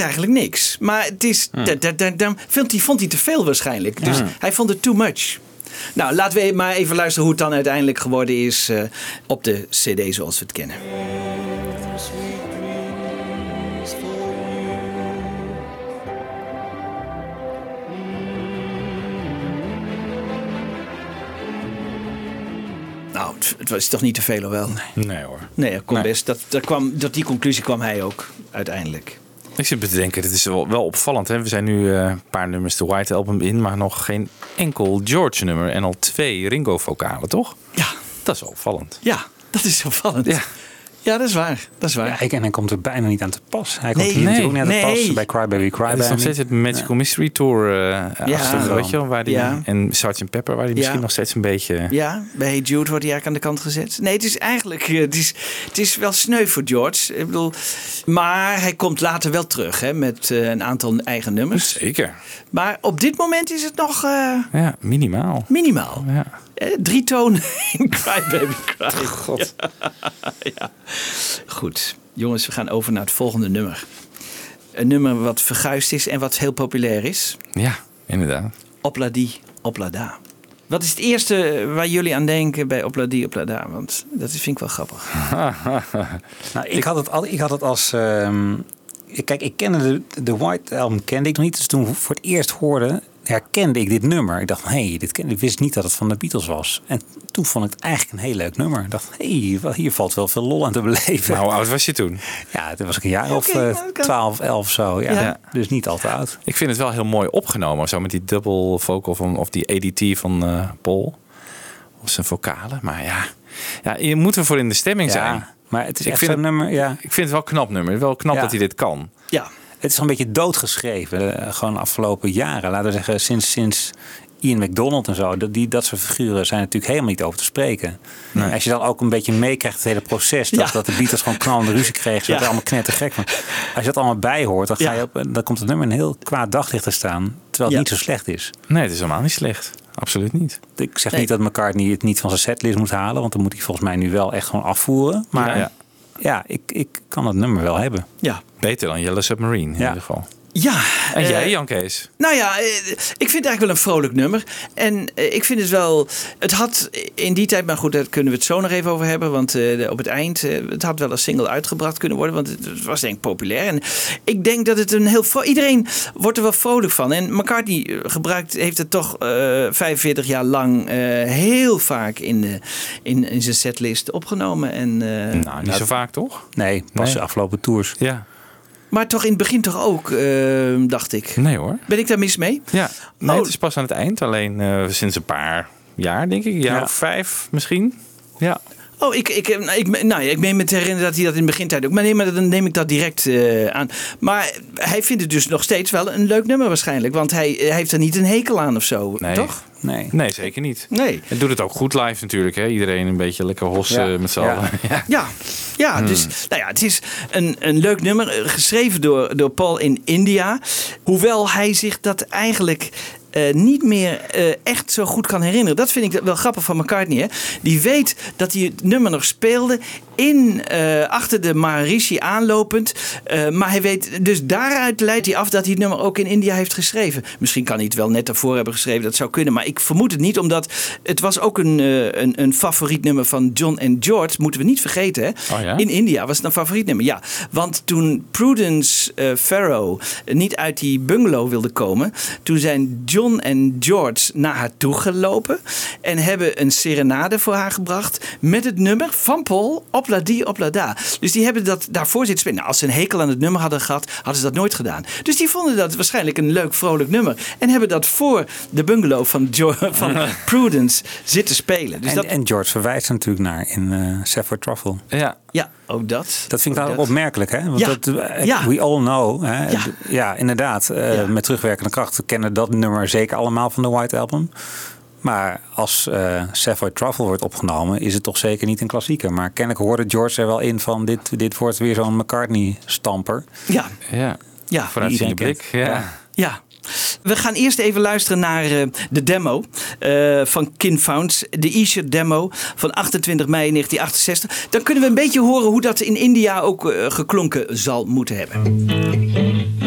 Eigenlijk niks. Maar het is. da- da- da- da- Vond hij, vond hij te veel waarschijnlijk. Dus Ja. hij vond het too much. Nou, laten we maar even luisteren hoe het dan uiteindelijk geworden is eh, op de CD zoals we het kennen. Nou, het was toch niet te veel, of wel? Nee, Nee hoor. nee dat kon Nee. best. Dat, dat kwam, tot die conclusie kwam hij ook uiteindelijk. Ik zit te denken, dit is wel, wel opvallend. Hè? We zijn nu eh, een paar nummers de White Album in, maar nog geen enkel George nummer. En al twee Ringo-vocalen, toch? Ja. Dat is opvallend. Ja, dat is opvallend. Ja. Ja, dat is waar. Dat is waar. Ja, ik, en hij komt er bijna niet aan te pas. Hij komt Nee, hier natuurlijk nee, ook niet aan te nee. pas bij Cry Baby Cry Het is nog steeds het Magical Mystery Tour eh Ja. achter, weet je wel, waar die, Ja. En Sgt. Pepper, waar die misschien nog steeds een beetje... Ja, bij Jude wordt hij eigenlijk aan de kant gezet. Nee, het is eigenlijk eh, het is, het is wel sneu voor George. Ik bedoel, maar hij komt later wel terug hè, met eh, een aantal eigen nummers. Zeker. Maar op dit moment is het nog eh, Ja, minimaal. minimaal. Ja. Eh, drie tonen [laughs] in Cry Baby Cry. [laughs] God. Ja. Goed. Jongens, we gaan over naar het volgende nummer. Een nummer wat verguisd is en wat heel populair is. Ja, inderdaad. Opladi, Oplada. Wat is het eerste waar jullie aan denken bij Opladi, Oplada? Want dat vind ik wel grappig. [laughs] Nou, ik, had het al, ik had het als. ehm, ik- kijk, ik kende de, de White Album kende ik nog niet. Dus toen ik voor het eerst hoorde, herkende ik dit nummer. Ik dacht, hé, hey, dit ken, ik wist niet dat het van de Beatles was. En toen vond ik het eigenlijk een heel leuk nummer. Ik dacht, hé, hey, hier valt wel veel lol aan te beleven. Nou, hoe oud was je toen? [laughs] Ja, toen was ik een jaar of eh, nou, dat kan. 12, 11 zo. Ja. Ja. Dus niet al te oud. Ik vind het wel heel mooi opgenomen. Zo met die double vocal van, of die ADT van eh, Paul. Of zijn vocalen. Maar ja, ja, je moet ervoor in de stemming Ja, zijn. maar het is Ik echt vind zo'n nummer, ja. Ik vind het wel een knap nummer. Wel knap Ja. dat hij dit kan. Ja. Het is al een beetje doodgeschreven. eh, gewoon de afgelopen jaren. Laten we zeggen, sinds, sinds Ian McDonald en zo. Dat, die, dat soort figuren zijn natuurlijk helemaal niet over te spreken. Als je dan ook een beetje meekrijgt het hele proces. Dat, Ja. dat de Beatles gewoon knallende ruzie kregen. Ze Ja. werden allemaal knettergek van. Als je dat allemaal bijhoort, dan, ga je op, dan komt het nummer een heel kwaad daglicht te staan. Terwijl het Ja. niet zo slecht is. Nee, het is helemaal niet slecht. Absoluut niet. Ik zeg Nee. niet dat McCartney het niet van zijn setlist moet halen. Want dan moet hij volgens mij nu wel echt gewoon afvoeren. Maar Ja. ik, ik kan het nummer wel hebben. Ja. Beter dan Yellow Submarine in Ja. ieder geval. Ja. En eh, jij, Jan Kees? Nou ja, eh, ik vind het eigenlijk wel een vrolijk nummer. En eh, ik vind het wel. Het had in die tijd, maar goed, daar kunnen we het zo nog even over hebben. Want eh, op het eind, eh, het had wel als single uitgebracht kunnen worden. Want het, was denk ik populair. En ik denk dat het een heel. Iedereen wordt er wel vrolijk van. En McCartney gebruikt, heeft het toch eh 45 jaar lang eh, heel vaak in, de, in, in zijn setlist opgenomen. En, eh, Nou, niet zo vaak toch? Nee, pas Nee. de afgelopen tours. Ja. Maar toch in het begin toch ook, eh, dacht ik. Nee hoor. Ben ik daar mis mee? Ja. Nee, Oh. het is pas aan het eind. Alleen eh, sinds een paar jaar, denk ik. Een jaar Ja. of vijf misschien. Ja. Oh, ik, ik, nou, ik, nou, ja, ik meen me te herinneren dat hij dat in de begintijd ook. Maar nee, maar dan neem ik dat direct eh, aan. Maar hij vindt het dus nog steeds wel een leuk nummer waarschijnlijk. Want hij, hij heeft er niet een hekel aan of zo, Nee. toch? Nee. Nee, zeker niet. Nee. Het doet het ook goed live natuurlijk. Hè? Iedereen een beetje lekker hossen Ja. met z'n Ja. allen. [laughs] Ja. Ja, ja, Hmm. dus nou ja, het is een, een leuk nummer. eh, Geschreven door, door Paul in India. Hoewel hij zich dat eigenlijk eh, niet meer eh, echt zo goed kan herinneren. Dat vind ik wel grappig van McCartney. Hè? Die weet dat hij het nummer nog speelde in, eh, achter de Maharishi aanlopend. Maar hij weet, dus daaruit leidt hij af dat hij het nummer ook in India heeft geschreven. Misschien kan hij het wel net daarvoor hebben geschreven, dat zou kunnen. Maar ik vermoed het niet, omdat het was ook een, een, een favoriet nummer van John en George. Moeten we niet vergeten. Hè? Oh ja? In India was het een favoriet nummer, ja. Want toen Prudence Farrow niet uit die bungalow wilde komen... toen zijn John en George naar haar toe gelopen... en hebben een serenade voor haar gebracht... met het nummer van Paul, Opladi Oplada. Dus die hebben dat daarvoor zitten spelen. Nou, als ze een hekel aan het nummer hadden gehad... hadden ze dat nooit gedaan. Dus die vonden dat waarschijnlijk een leuk, vrolijk nummer... en hebben dat voor de bungalow van, Jo- van [laughs] Prudence zitten spelen. Dus en, dat, en George verwijst er natuurlijk naar in eh Safford Truffle. Ja. Ja, ook dat. Dat vind ik dat. opmerkelijk, hè? Want Ja. dat, eh, Ja. we all know. Hè? Ja. Inderdaad. eh, Ja. Met terugwerkende kracht we kennen dat nummer zeker allemaal van de White Album. Maar als eh Savoy Truffle wordt opgenomen, is het toch zeker niet een klassieker. Maar kennelijk hoorde George er wel in van dit, dit wordt weer zo'n McCartney-stamper. Ja, Ja. ja. Vooruitziende iedereen blik. Ja. Ja. We gaan eerst even luisteren naar eh, de demo eh, van Kin Founds. De E-shirt demo van 28 mei 1968. Dan kunnen we een beetje horen hoe dat in India ook eh, geklonken zal moeten hebben.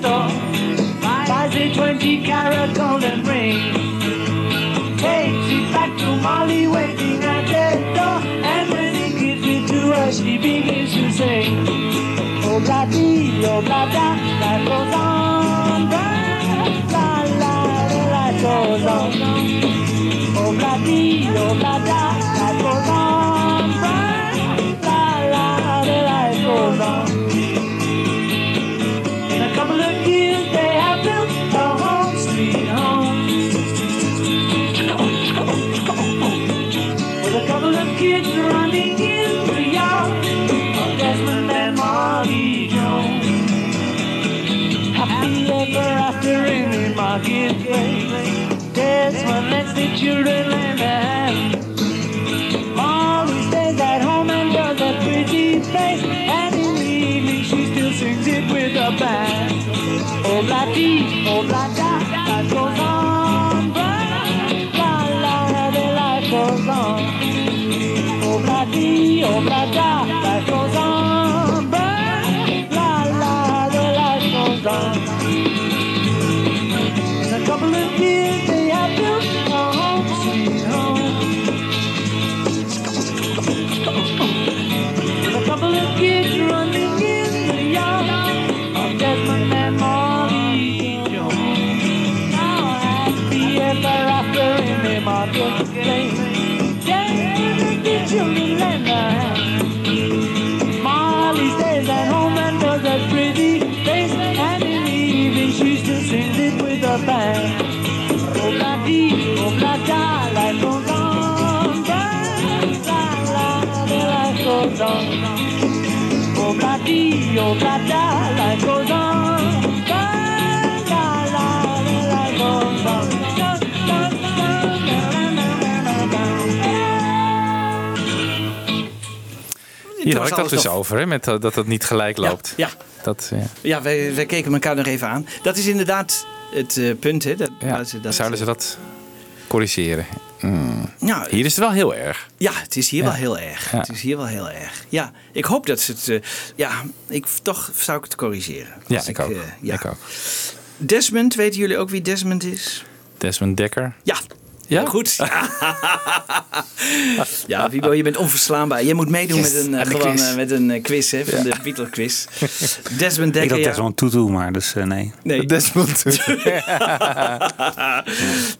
Store. Buys a 20 carat golden ring. Takes it back to Molly waiting at the door. And when he gives it to her, she begins to sing. Oh, dee, oh, blah, blah, life goes on. Blah, la, la, the life goes on. Oh, dee, oh, blah, Happy ever after in the marketplace. Desmond lets the children lend a hand. Molly stays at home and does a pretty face. And in the evening she still sings it with a band. Oh, blah dee, oh, blah da, life goes on. Hier had ik dat dus over, hè, met, dat dat het niet gelijk loopt. Ja. Dat, ja. Ja, wij, wij keken elkaar nog even aan. Dat is inderdaad het eh, punt, hè? Dat, Ja, ze- dat, Zouden ze dat corrigeren? Mm. Ja, Hier is het wel heel erg. Ja, het is hier Ja. wel heel erg. Ja. Het is hier wel heel erg. Ja, ik hoop dat ze het... eh, ja, ik, toch zou ik het corrigeren. Ja, ik, ook. eh, ja. ik ook. Desmond, weten jullie ook wie Desmond is? Desmond Dekker. Ja. Ja? Goed. [laughs] ja, Wiebo, je bent onverslaanbaar. Je moet meedoen Yes, met een, eh, de gewoon, quiz. eh, met een eh, quiz hè, van de Beatle quiz. Desmond Ik Dekker. dacht ja. Desmond Tutu, maar dus nee. Nee. Desmond [laughs]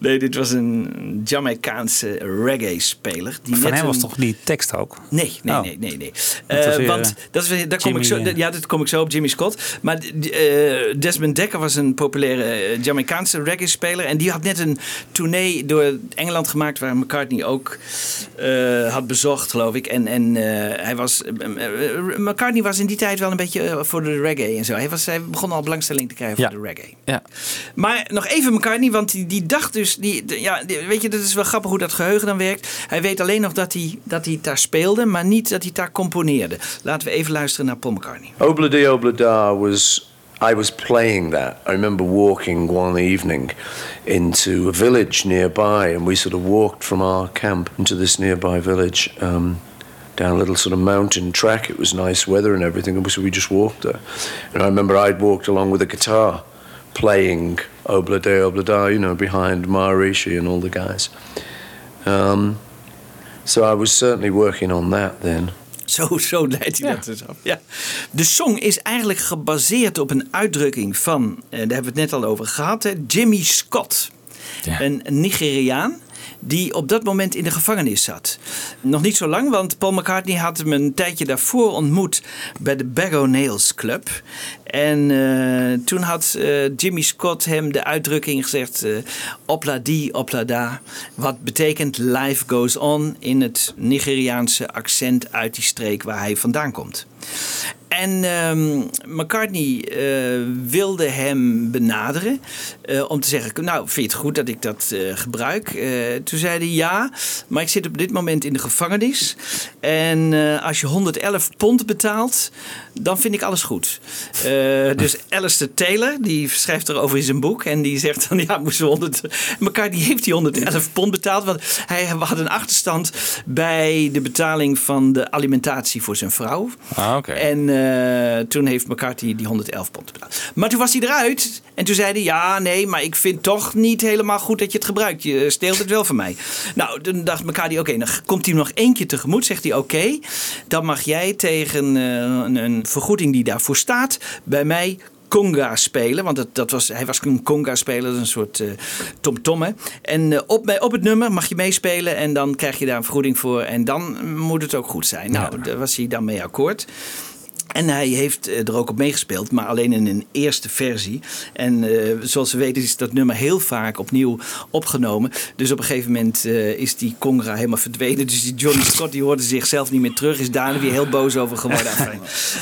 nee, dit was een Jamaicaanse reggae-speler. die Van net hem was een- toch die tekst ook? Nee, nee, Oh. nee, nee. nee. Dat was Eh, weer, want dat is, weer- daar kom ik zo, ja, dat kom ik zo op Jimmy Scott. Maar eh, Desmond Dekker was een populaire Jamaicaanse reggae-speler. En die had net een tournee door Engeland gemaakt... waar McCartney ook eh, had bezocht, geloof ik. En, en eh, hij was, eh, McCartney was in die tijd wel een beetje voor de reggae en zo. Hij, was, hij begon al belangstelling te krijgen Ja. voor de reggae. Ja. Maar nog even McCartney, want die, die dacht dus... Die, de- ja, die- weet je, dat is wel grappig hoe dat geheugen dan werkt. Hij weet alleen nog dat hij, dat hij daar speelde, maar niet dat hij daar componeerde. Laten we even luisteren naar Paul McCartney. Obladi Oblada was. I was playing that. I remember walking one evening into a village nearby, and we sort of walked from our camp into this nearby village um, down a little sort of mountain track. It was nice weather and everything, and so we just walked there. And I remember I'd walked along with a guitar, playing Oblada Oblada, you know, behind Maharishi and all the guys. Um, so I was certainly working on that then. [laughs] Zo, zo leidt hij dat dus af. Ja. De song is eigenlijk gebaseerd op een uitdrukking van, eh, daar hebben we het net al over gehad, hè, Jimmy Scott. Een Nigeriaan die op dat moment in de gevangenis zat. Nog niet zo lang, want Paul McCartney had hem een tijdje daarvoor ontmoet bij de Bag O' Nails Club. En eh, toen had eh, Jimmy Scott hem de uitdrukking gezegd: eh, Opla di, opla. Wat betekent life goes on in het Nigeriaanse accent uit die streek waar hij vandaan komt. En ehm, McCartney eh, wilde hem benaderen eh, om te zeggen: Nou, vind je het goed dat ik dat eh, gebruik? Toen zei hij ja, maar ik zit op dit moment in de gevangenis. En als je 111 pond betaalt, dan vind ik alles goed. Dus [laughs] Alistair Taylor, die schrijft erover in zijn boek. En die zegt dan: Ja, moesten we 100. McCartney heeft die 111 pond betaald. Want hij had een achterstand bij de betaling van de alimentatie voor zijn vrouw. Ah, oké. En toen heeft McCarthy die 111 pond betaald. Maar toen was hij eruit. En toen zei hij: Ja, nee, maar ik vind toch niet helemaal goed dat je het gebruikt. Je steelt het wel van mij. Nou, toen dacht McCarthy: Oké, dan komt hij nog keer tegemoet. Zegt hij: Oké, dan mag jij tegen eh, een, een vergoeding die daarvoor staat bij mij. Conga spelen, want dat, dat was, hij was een conga-speler, dat is een soort eh, tom-tom. hè. En eh, op, op het nummer mag je meespelen en dan krijg je daar een vergoeding voor. En dan moet het ook goed zijn. Nou, daar was hij dan mee akkoord. En hij heeft eh, er ook op meegespeeld, maar alleen in een eerste versie. En eh, zoals we weten is dat nummer heel vaak opnieuw opgenomen. Dus op een gegeven moment eh, is die Congra helemaal verdwenen. Dus die Johnny Scott die hoorde zichzelf niet meer terug. Is daar weer heel boos over geworden. [laughs]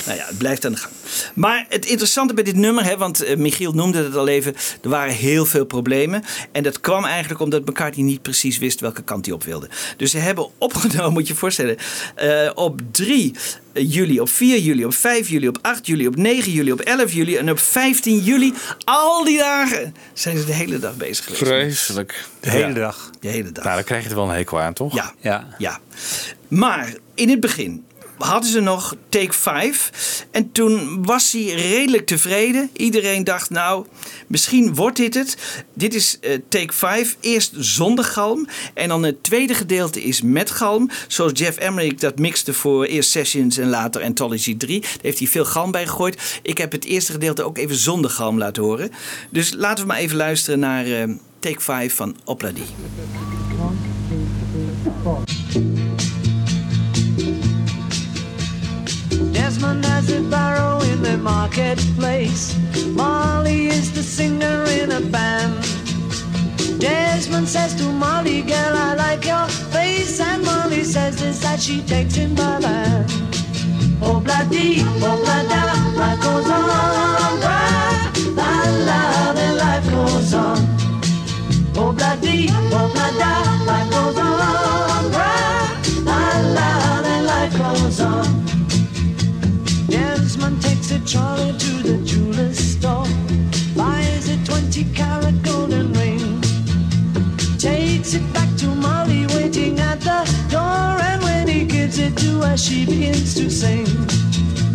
Nou ja, het blijft aan de gang. Maar het interessante bij dit nummer, hè, want Michiel noemde het al even. Er waren heel veel problemen. En dat kwam eigenlijk omdat McCartney niet precies wist welke kant hij op wilde. Dus ze hebben opgenomen, [laughs] moet je je voorstellen, op 3 juli, op 4 juli, op 5 juli, op 8 juli, op 9 juli, op 11 juli en op 15 juli. Al die dagen zijn ze de hele dag bezig geweest. Vreselijk. De hele Ja. dag. De hele dag. Nou, dan krijg je er wel een hekel aan, toch? Ja. Ja. Ja. Maar in het begin hadden ze nog take 5. En toen was hij redelijk tevreden. Iedereen dacht, nou, misschien wordt dit het. Dit is eh, take 5. Eerst zonder galm. En dan het tweede gedeelte is met galm. Zoals Jeff Emmerich dat mixte voor eerst Sessions en later Anthology 3. Daar heeft hij veel galm bij gegooid. Ik heb het eerste gedeelte ook even zonder galm laten horen. Dus laten we maar even luisteren naar eh, take 5 van Opladi. Desmond has a barrow in the marketplace. Molly is the singer in a band. Desmond says to Molly, girl, I like your face. And Molly says this that she takes him by the hand. Oh, bloody, oh, blada, life goes on. Bra, la, la, then life goes on. Oh, bloody, oh, blada, life goes on. Takes to the jeweler's store, buys a 20 carat golden ring, takes it back to Molly waiting at the door, and when he gives it to her, she begins to sing.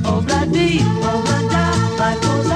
Oh, bloody, oh, blada, life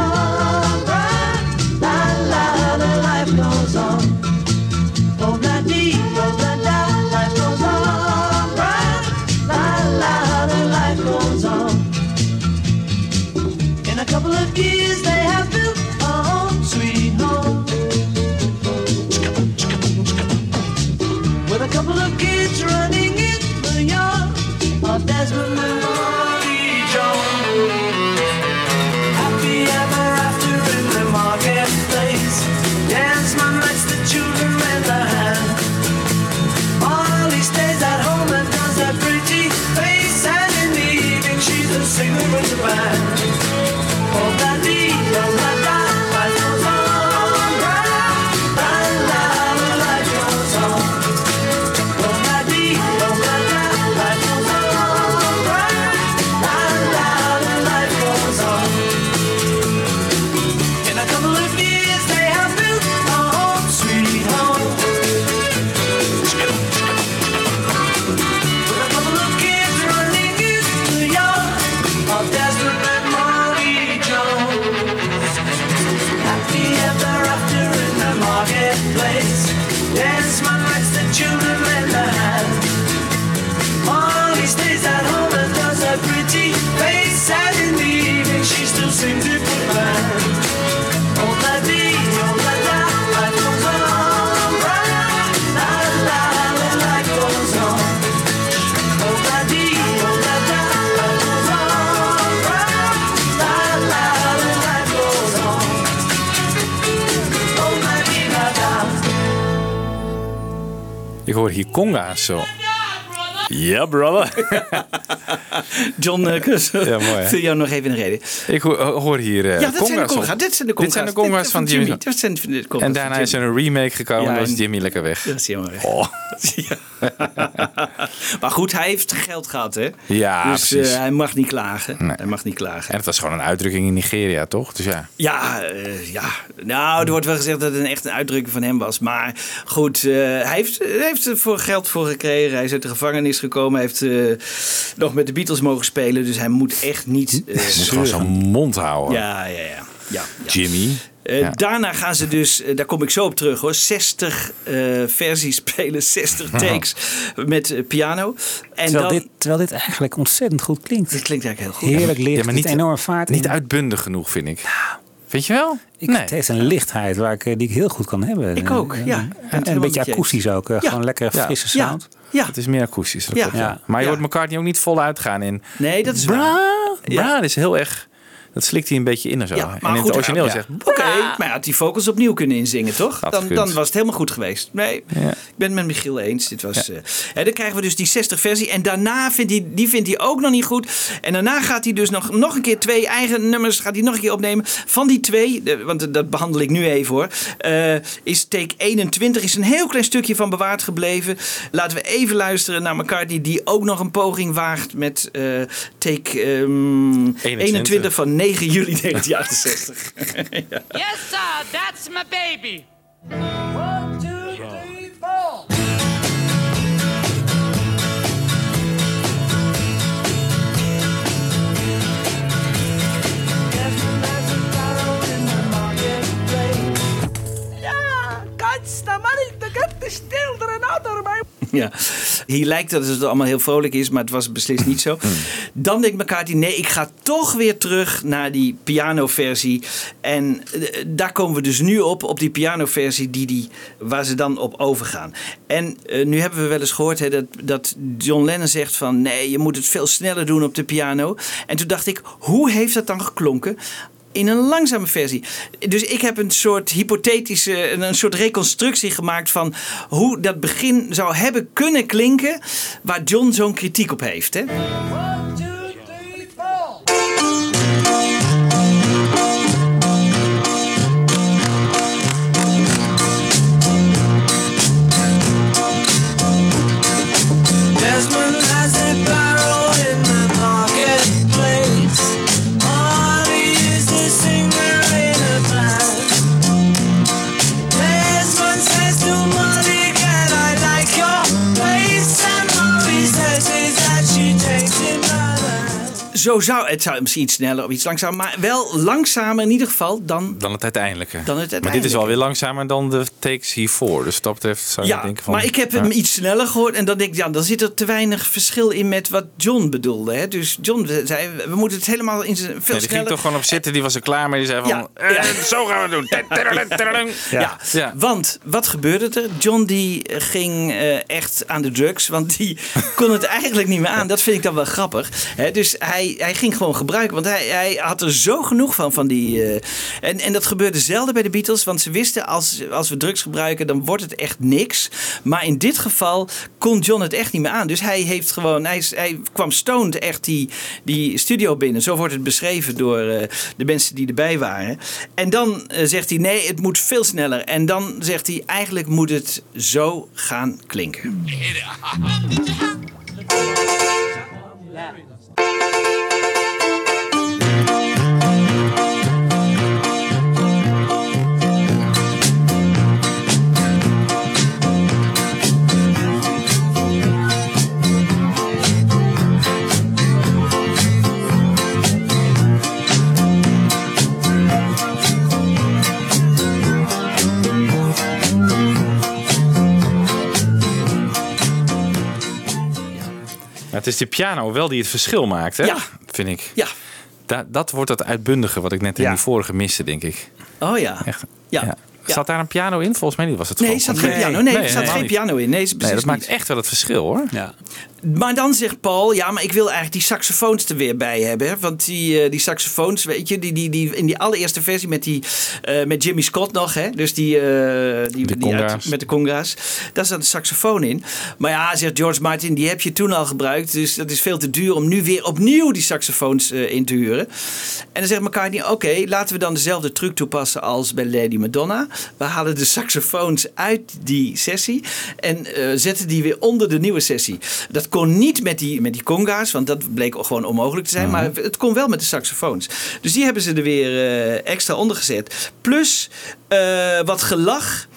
conga's zo. Ja, brother. [laughs] John uh, Kus, Ja, mooi, jou nog even in de reden. Ik ho- hoor hier eh ja, dat zijn de. Dit zijn de conga's. Dit zijn de conga's van Jimmy. Dat zijn de En daarna is er een remake gekomen Ja, en was Jimmy lekker weg. Dat is weg. Oh. [laughs] maar goed, hij heeft geld gehad, hè? Ja, dus precies. eh, hij mag niet klagen. Hij mag niet klagen. En het was gewoon een uitdrukking in Nigeria, toch? Dus ja. Ja, eh, ja, nou, er wordt wel gezegd dat het een echt een uitdrukking van hem was. Maar goed, eh, hij, heeft, heeft er voor geld voor gekregen. Hij is uit de gevangenis gekomen. Hij heeft eh, nog met de Beatles mogen spelen. Dus hij moet echt niet eh Moet gewoon zijn mond houden. Ja, ja, ja. ja, ja. Jimmy. Eh, Ja. Daarna gaan ze dus, eh, daar kom ik zo op terug hoor, 60 eh, versies [laughs] spelen, 60 takes met piano. En terwijl, dan, dit, terwijl dit eigenlijk ontzettend goed klinkt. Dit klinkt eigenlijk heel goed. Heerlijk licht, Ja, maar niet- enorm vaart. Niet in. uitbundig genoeg, vind ik. Vind je wel? Ik, Het heeft een lichtheid waar ik, die ik heel goed kan hebben. Ik ook, ja. En, een beetje akoestisch ook. Ja. Gewoon lekker frisse Ja. sound. Ja. Het is meer akoestisch. Ja. ja. Ja. Maar je Ja. hoort McCartney ook niet voluit gaan in. Nee, dat is Bra, waar. bra, dat is heel erg... Dat slikt hij een beetje in en zo. Ja, en maar in goed, het origineel ja. zegt... Oké, maar hij had die vocals opnieuw kunnen inzingen, toch? Dan, dan was het helemaal goed geweest. Nee, ik ben het met Michiel eens. Dit was, eh, hè, dan krijgen we dus die 60 versie. En daarna vindt hij, die vindt hij ook nog niet goed. En daarna gaat hij dus nog, nog een keer twee eigen nummers gaat hij nog een keer opnemen. Van die twee, de- want dat behandel ik nu even hoor. eh, is take 21 is een heel klein stukje van bewaard gebleven. Laten we even luisteren naar McCartney die ook nog een poging waagt met eh, take ehm, 21. van 9 juli 1968. [laughs] ja. Yes, sir, that's my baby. One, two, three, four to get the children out of my... Ja, hier lijkt dat het allemaal heel vrolijk is, maar het was beslist niet zo. Dan denkt McCarthy, nee, ik ga toch weer terug naar die pianoversie. En eh, daar komen we dus nu op, op die pianoversie die die, waar ze dan op overgaan. En eh, nu hebben we wel eens gehoord hè, dat, dat John Lennon zegt van... nee, je moet het veel sneller doen op de piano. En toen dacht ik, hoe heeft dat dan geklonken? In een langzame versie. Dus ik heb een soort hypothetische, een soort reconstructie gemaakt van hoe dat begin zou hebben kunnen klinken, waar John zo'n kritiek op heeft. Hè? Zo zou het zou misschien iets sneller of iets langzamer, maar wel langzamer in ieder geval dan. Dan het uiteindelijke. Dan het Maar dit is uiteindelijke. wel weer langzamer dan de takes hiervoor. Dus dat betreft zou je Ja, denken van... maar ik heb hem iets sneller gehoord en dan denk ik, ja, dan zit er te weinig verschil in met wat John bedoelde. Hè? Dus John zei, we moeten het helemaal in zijn veel Nee, die ging toch gewoon op zitten, die was er klaar mee. Die zei van, Ja, eh, zo gaan we het doen. Ja. want wat gebeurde er? John die eh, ging eh, echt aan de drugs, want die [laughs] kon het eigenlijk niet meer aan. Dat vind ik dan wel grappig. Hè, dus hij, hij ging gewoon gebruiken, want hij, hij had er zo genoeg van. van die, eh, en, en dat gebeurde zelden bij de Beatles, want ze wisten als, als we drugs gebruiken, dan wordt het echt niks. Maar in dit geval kon John het echt niet meer aan. Dus hij heeft gewoon, hij, hij kwam stoned echt die, die studio binnen. Zo wordt het beschreven door eh, de mensen die erbij waren. En dan eh, zegt hij, nee, het moet veel sneller. En dan zegt hij, eigenlijk moet het zo gaan klinken. Het is die piano wel die het verschil maakt, hè? Ja. Vind ik. Ja. Da- dat wordt dat uitbundige wat ik net in Ja. die vorige miste, denk ik. Oh ja. Echt. Ja. Ja. Zat daar een piano in? Volgens mij niet was het Nee, gewoon er zat geen piano. Nee, er zat geen piano in. Nee, Nee, dat maakt niet. echt wel het verschil, hoor. Ja. Maar dan zegt Paul, ja, maar ik wil eigenlijk die saxofoons er weer bij hebben. hè. Want die, eh, die saxofoons, weet je, die, die, die, in die allereerste versie met, die, eh, met Jimmy Scott nog, hè. Dus die, eh, die, met de conga's. Daar zat een saxofoon in. Maar ja, zegt George Martin, die heb je toen al gebruikt. Dus dat is veel te duur om nu weer opnieuw die saxofoons in te huren. En dan zegt McCartney, oké, laten we dan dezelfde truc toepassen als bij Lady Madonna. We halen de saxofoons uit die sessie en zetten die weer onder de nieuwe sessie. Dat kon niet met die, met die conga's, want dat bleek gewoon onmogelijk te zijn. Maar het kon wel met de saxofoons. Dus die hebben ze er weer eh, extra onder gezet. Plus eh, wat gelach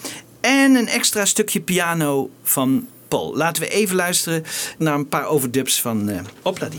en een extra stukje piano van Paul. Laten we even luisteren naar een paar overdubs van eh Opladi.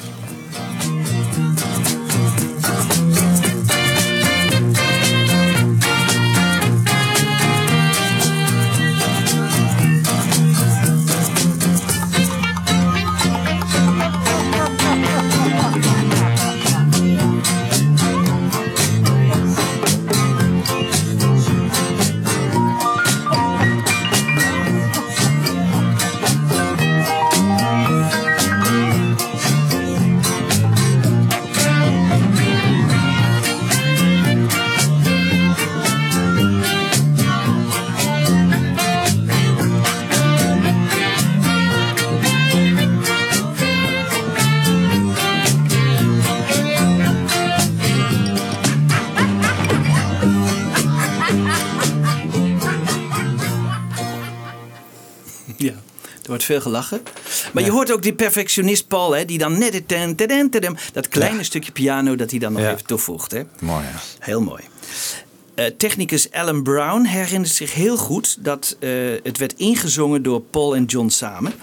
Wordt veel gelachen. Maar je hoort ook die perfectionist Paul, hè, die dan net het ten, ten, ten, ten, dat kleine stukje piano dat hij dan nog even toevoegt. Hè. Mooi, ja. Heel mooi. Eh, technicus Alan Brown herinnert zich heel goed dat eh, het werd ingezongen door Paul en John samen.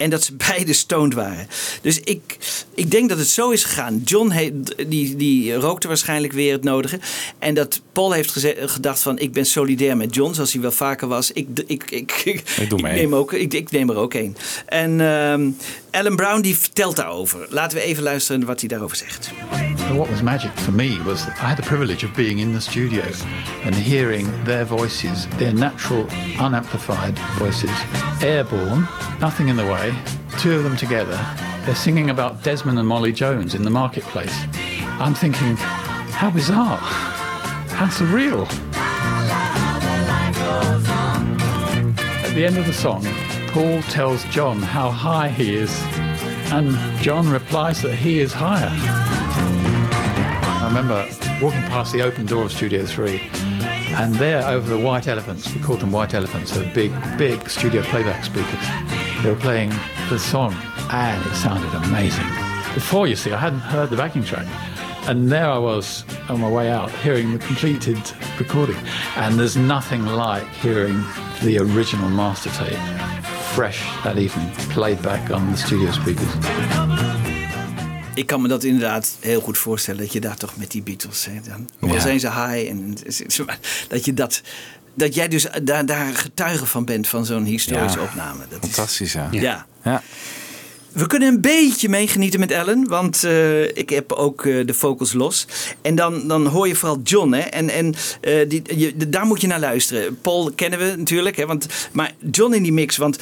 En dat ze beide stoned waren. Dus ik, ik denk dat het zo is gegaan. John he, die, die rookte waarschijnlijk weer het nodige. En dat Paul heeft geze- gedacht van... ik ben solidair met John, zoals hij wel vaker was. Ik, ik, ik, ik, Ik doe neem, ook, ik, ik neem er ook een. En ehm, Alan Brown die vertelt daarover. Laten we even luisteren wat hij daarover zegt. What was magic for me was I had the privilege of being in the studio and hearing their voices, their natural, unamplified voices, airborne, nothing in the way, two of them together. They're singing about Desmond and Molly Jones in the marketplace. I'm thinking, how bizarre, how surreal. At the end of the song, Paul tells John how high he is, and John replies that he is higher. I remember walking past the open door of Studio 3, and there over the white elephants, we called them white elephants, they're big, big studio playback speakers. They were playing the song, and it sounded amazing. Before, you see, I hadn't heard the backing track. And there I was on my way out hearing the completed recording. And there's nothing like hearing the original master tape fresh that evening, played back on the studio speakers. Ik kan me dat inderdaad heel goed voorstellen. Dat je daar toch met die Beatles... Hè, dan, ook al Ja. zijn ze high. En, dat, je dat, dat jij dus daar, daar getuige van bent. Van zo'n historische Ja. opname. Dat is- Fantastisch, ja. ja. Ja. We kunnen een beetje meegenieten met Ellen, want eh, ik heb ook eh, de vocals los. En dan, dan hoor je vooral John, hè? En, en eh, die, je, daar moet je naar luisteren. Paul kennen we natuurlijk, hè? Want, maar John in die mix, want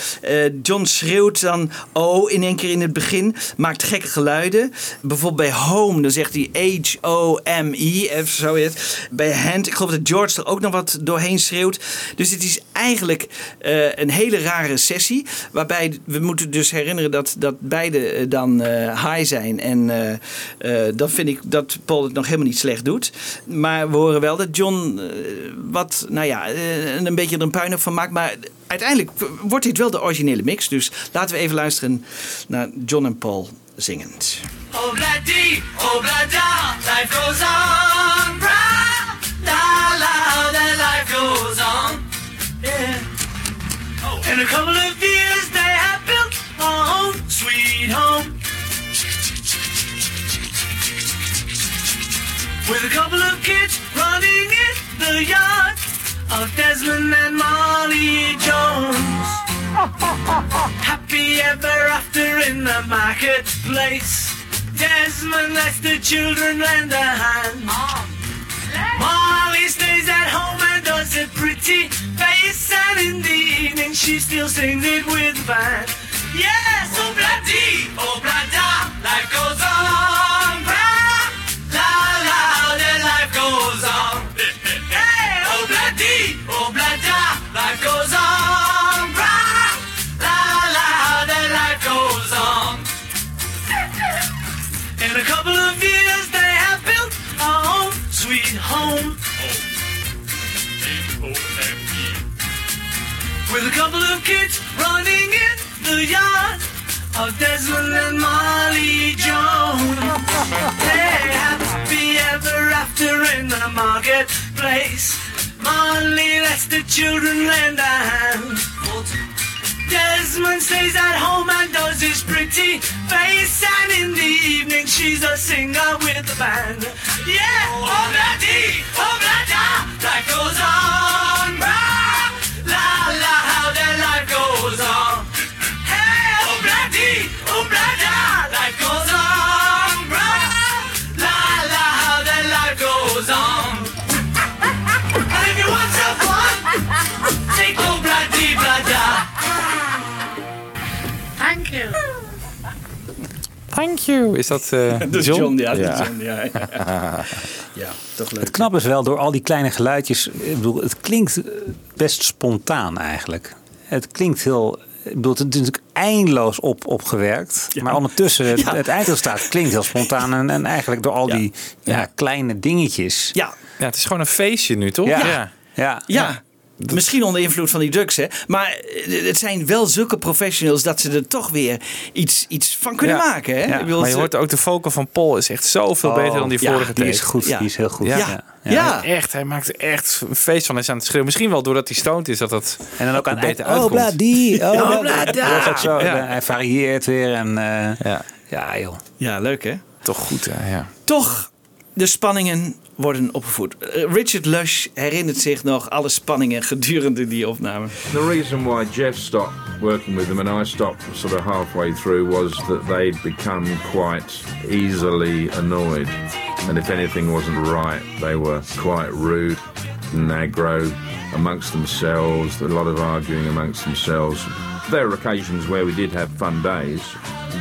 John schreeuwt dan oh in één keer in het begin, maakt gekke geluiden. Bijvoorbeeld bij Home, dan zegt hij H-O-M-E, of zo het. Bij Hand, ik geloof dat George er ook nog wat doorheen schreeuwt. Dus het is eigenlijk een hele rare sessie, waarbij we moeten dus herinneren dat, dat beide eh, dan eh, high zijn. En eh, dan vind ik dat Paul het nog helemaal niet slecht doet. Maar we horen wel dat John wat, nou ja, een beetje er een puinhoop van maakt. Maar uiteindelijk wordt dit wel de originele mix. Dus laten we even luisteren naar John en Paul zingend. Oh oh life goes. With a couple of kids running in the yard of Desmond and Molly Jones. [laughs] Happy ever after in the marketplace. Desmond lets the children lend a hand. Molly stays at home and does a pretty face, and in the evening she still sings it with the band. Yes, oh bloody, oh blada, life goes on. With a couple of kids running in the yard of Desmond and Molly Jones. They have happy ever after in the marketplace. Molly lets the children lend a hand. Desmond stays at home and does his pretty face, and in the evening she's a singer with the band. Yeah, oh bloody, oh blada, life goes on. Rah, goes on. Hey, oh bloody, oh blada, life goes on. Rah, la la, how life goes on. and if you want some fun, take oh bloody blada. Thank you. Thank you. Is dat eh [laughs] John? John, ja, is John, ja. [laughs] Ja, toch leuk. Het knap is wel door al die kleine geluidjes. Ik bedoel, het klinkt eh, best spontaan eigenlijk. Het klinkt heel. Ik bedoel, het is natuurlijk eindeloos op, opgewerkt. Maar ondertussen, het, Ja. het eindresultaat klinkt heel spontaan. En, en eigenlijk door al die ja, kleine dingetjes. Ja. ja, het is gewoon een feestje nu, toch? Ja. Ja. Ja. Misschien onder invloed van die drugs, hè. Maar eh, het zijn wel zulke professionals dat ze er toch weer iets, iets van kunnen Ja. maken, hè. Ja, bedoel, maar je hoort ook de vocal van Paul is echt zoveel Oh, beter dan die ja, vorige die is goed, Ja. die is heel goed. Ja, Ja. ja. Ja. echt. Hij maakt er echt een feest van. Hij is aan het schreeuwen. Misschien wel doordat hij stoned is dat dat En dan ook aan het beter eind. Oh, uitkomt. bla die. [laughs] Oh, Oh, bla, da. Ja. Hij varieert weer. En, eh, ja. ja, joh. Ja, leuk, hè. Toch goed, hè? Ja. Toch, de spanningen worden opgevoed. Eh, Richard Lush herinnert zich nog alle spanningen gedurende die opname. The reason why Jeff stopped working with them and I stopped sort of halfway through was that they'd become quite easily annoyed. And if anything wasn't right, they were quite rude and aggro amongst themselves, a lot of arguing amongst themselves. There were occasions where we did have fun days,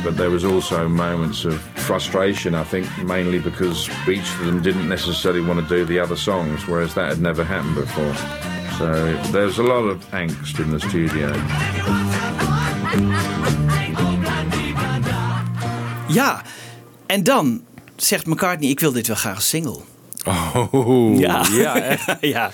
but there was also moments of frustration, I think, mainly because each of them didn't necessarily want to do the other songs, whereas that had never happened before. So there was a lot of angst in the studio. Ja, en dan zegt McCartney, ik wil dit wel graag als single. Oh, Ja, ja, echt. [laughs] ja.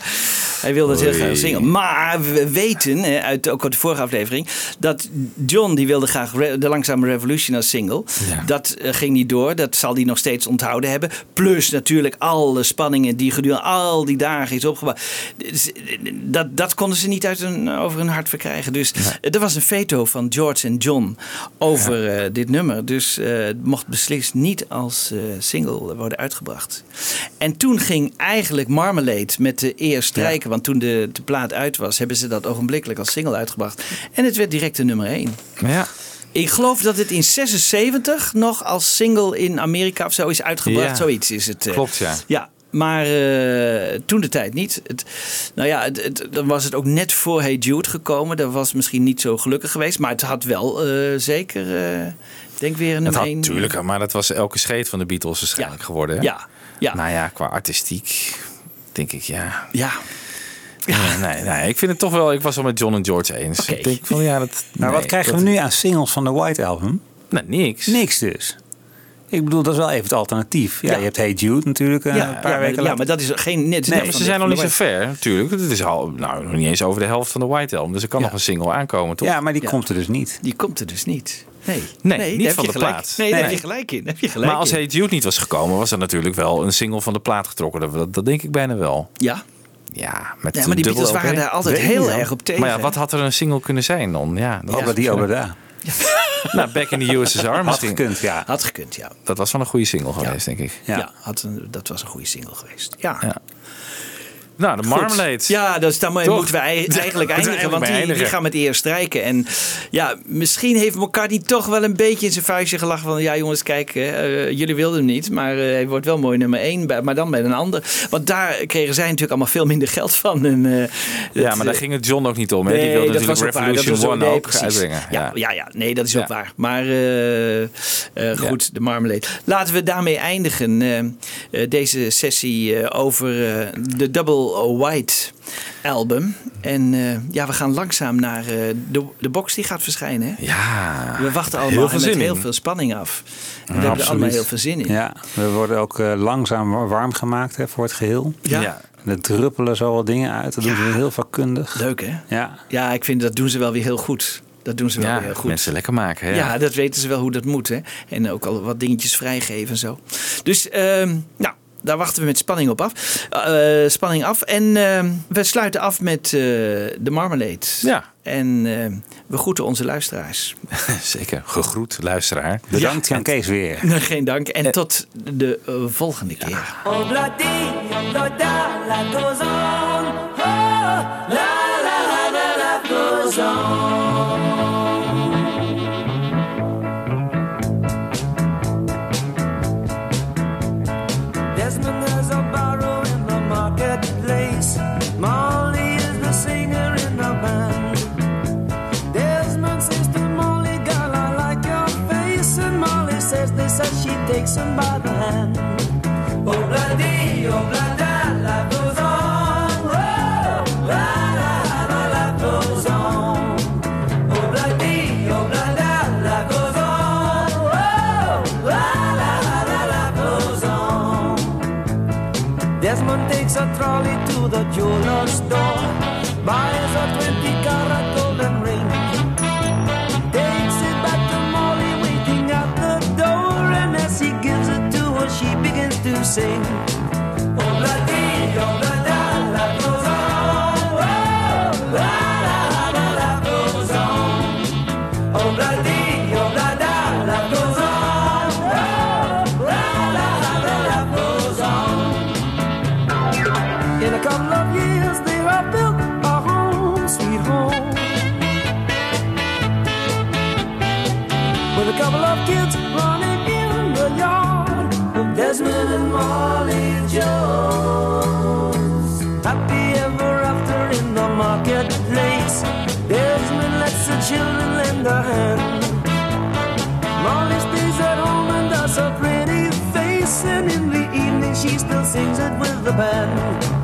Hij wilde het heel graag zingen. Maar we weten, hè, uit ook uit de vorige aflevering, dat John die wilde graag de Langzame Revolution als single. Dat eh, ging niet door. Dat zal hij nog steeds onthouden hebben. Plus natuurlijk alle spanningen die gedurende al die dagen is opgebouwd. Dus, eh, Dat, dat konden ze niet uit hun, over hun hart verkrijgen. Dus eh, er was een veto van George en John over dit nummer. Dus het mocht beslist niet als single worden uitgebracht. En toen ging eigenlijk Marmalade met de eer strijken. Want toen de, de plaat uit was, hebben ze dat ogenblikkelijk als single uitgebracht. En het werd direct de nummer 1. Ja. Ik geloof dat het in 76 nog als single in Amerika of zo is uitgebracht. Ja. Zoiets is het. eh. Klopt, ja. Ja, maar eh, toen de tijd niet. Het, nou ja, het, het- dan was het ook net voor Hey Jude gekomen. Dat was misschien niet zo gelukkig geweest. Maar het had wel eh, zeker, ik denk weer een had 1. natuurlijk, maar dat was elke scheet van de Beatles waarschijnlijk geworden. Hè? Ja, ja. Nou ja, qua artistiek denk ik ja. Ja. [laughs] Ja, nee, nee, ik vind het toch wel. Ik was wel met John en George eens. Ik denk van ja, dat. Maar wat krijgen we nu aan singles van de White Album? Nou, niks. Niks dus. Ik bedoel, dat is wel even het alternatief. Ja, Ja. je hebt Hey Jude natuurlijk eh, Ja, een ja, paar maar- weken ja, later. maar dat is geen... Net, Nee, maar ze zijn nog niet zo ver, natuurlijk. Het is al nou, nog niet eens over de helft van de White Album. Dus er kan nog een single aankomen, toch? Ja, maar die Ja. komt er dus niet. Die komt er dus niet. Nee, Nee, daar niet heb van je de gelijk. plaat. Nee, daar Nee. heb je gelijk in. Heb je gelijk Maar als in. Hey Jude niet was gekomen, was er natuurlijk wel een single van de plaat getrokken. Dat, dat, dat denk ik bijna wel. Ja. Ja, met Ja, maar die Beatles waren daar altijd Weet heel erg op tegen, Maar ja, wat had er een single kunnen zijn dan? Ja, dat die, obla daar. [laughs] Nou, Back in the USSR Had misschien. gekund, ja. Had gekund, ja. Dat was wel een goede single geweest, denk ik. Ja, had een, dat was een goede single geweest. Ja. Nou, de. Marmalade. Ja, dus daar Toch? [laughs] moeten we Ja, eigenlijk eindigen. Want die, gaan met eer strijken. En ja, misschien heeft McCartney toch wel een beetje in zijn vuistje gelachen. Van ja, jongens, kijk, eh, jullie wilden hem niet. Maar eh, hij wordt wel mooi nummer één. Maar dan bij een ander. Want daar kregen zij natuurlijk allemaal veel minder geld van. En, eh, Ja, maar daar eh, ging het John ook niet om. Hè? Nee, die wilde dat natuurlijk was waar. Dat Revolution ook- One nee, ook uitbrengen. Ja, ja, ja, nee, dat is Ja. ook waar. Maar eh, eh, goed, de Marmalade. Laten we daarmee eindigen. eh, eh, deze sessie eh, over eh, de Double White album. En eh, ja, we gaan langzaam naar eh, de, de box die gaat verschijnen. Hè? Ja. We wachten heel allemaal veel met heel veel spanning af. En we Ja, hebben er allemaal heel veel zin in. Ja, we worden ook eh, langzaam wa- warm gemaakt hè, voor het geheel. Ja. Ja. En er druppelen zo wat dingen uit. Dat doen ze heel vakkundig. Leuk hè? Ja. Ja, ik vind dat doen ze wel weer heel goed. Dat doen ze wel Ja, weer heel goed. mensen lekker maken. Hè? Ja. dat weten ze wel hoe dat moet. Hè? En ook al wat dingetjes vrijgeven en zo. Dus, ehm, nou, daar wachten we met spanning op af. Eh, spanning af. En ehm, we sluiten af met eh, de Marmalade. Ja. En ehm, we groeten onze luisteraars. Zeker. Gegroet, luisteraar. Bedankt Jan Kees weer. Geen dank. En tot de eh, volgende keer. Oh, takes by the hand. Oh, bloody, oh, bloody, sing. A. Molly stays at home and does a pretty face, and in the evening she still sings it with the band.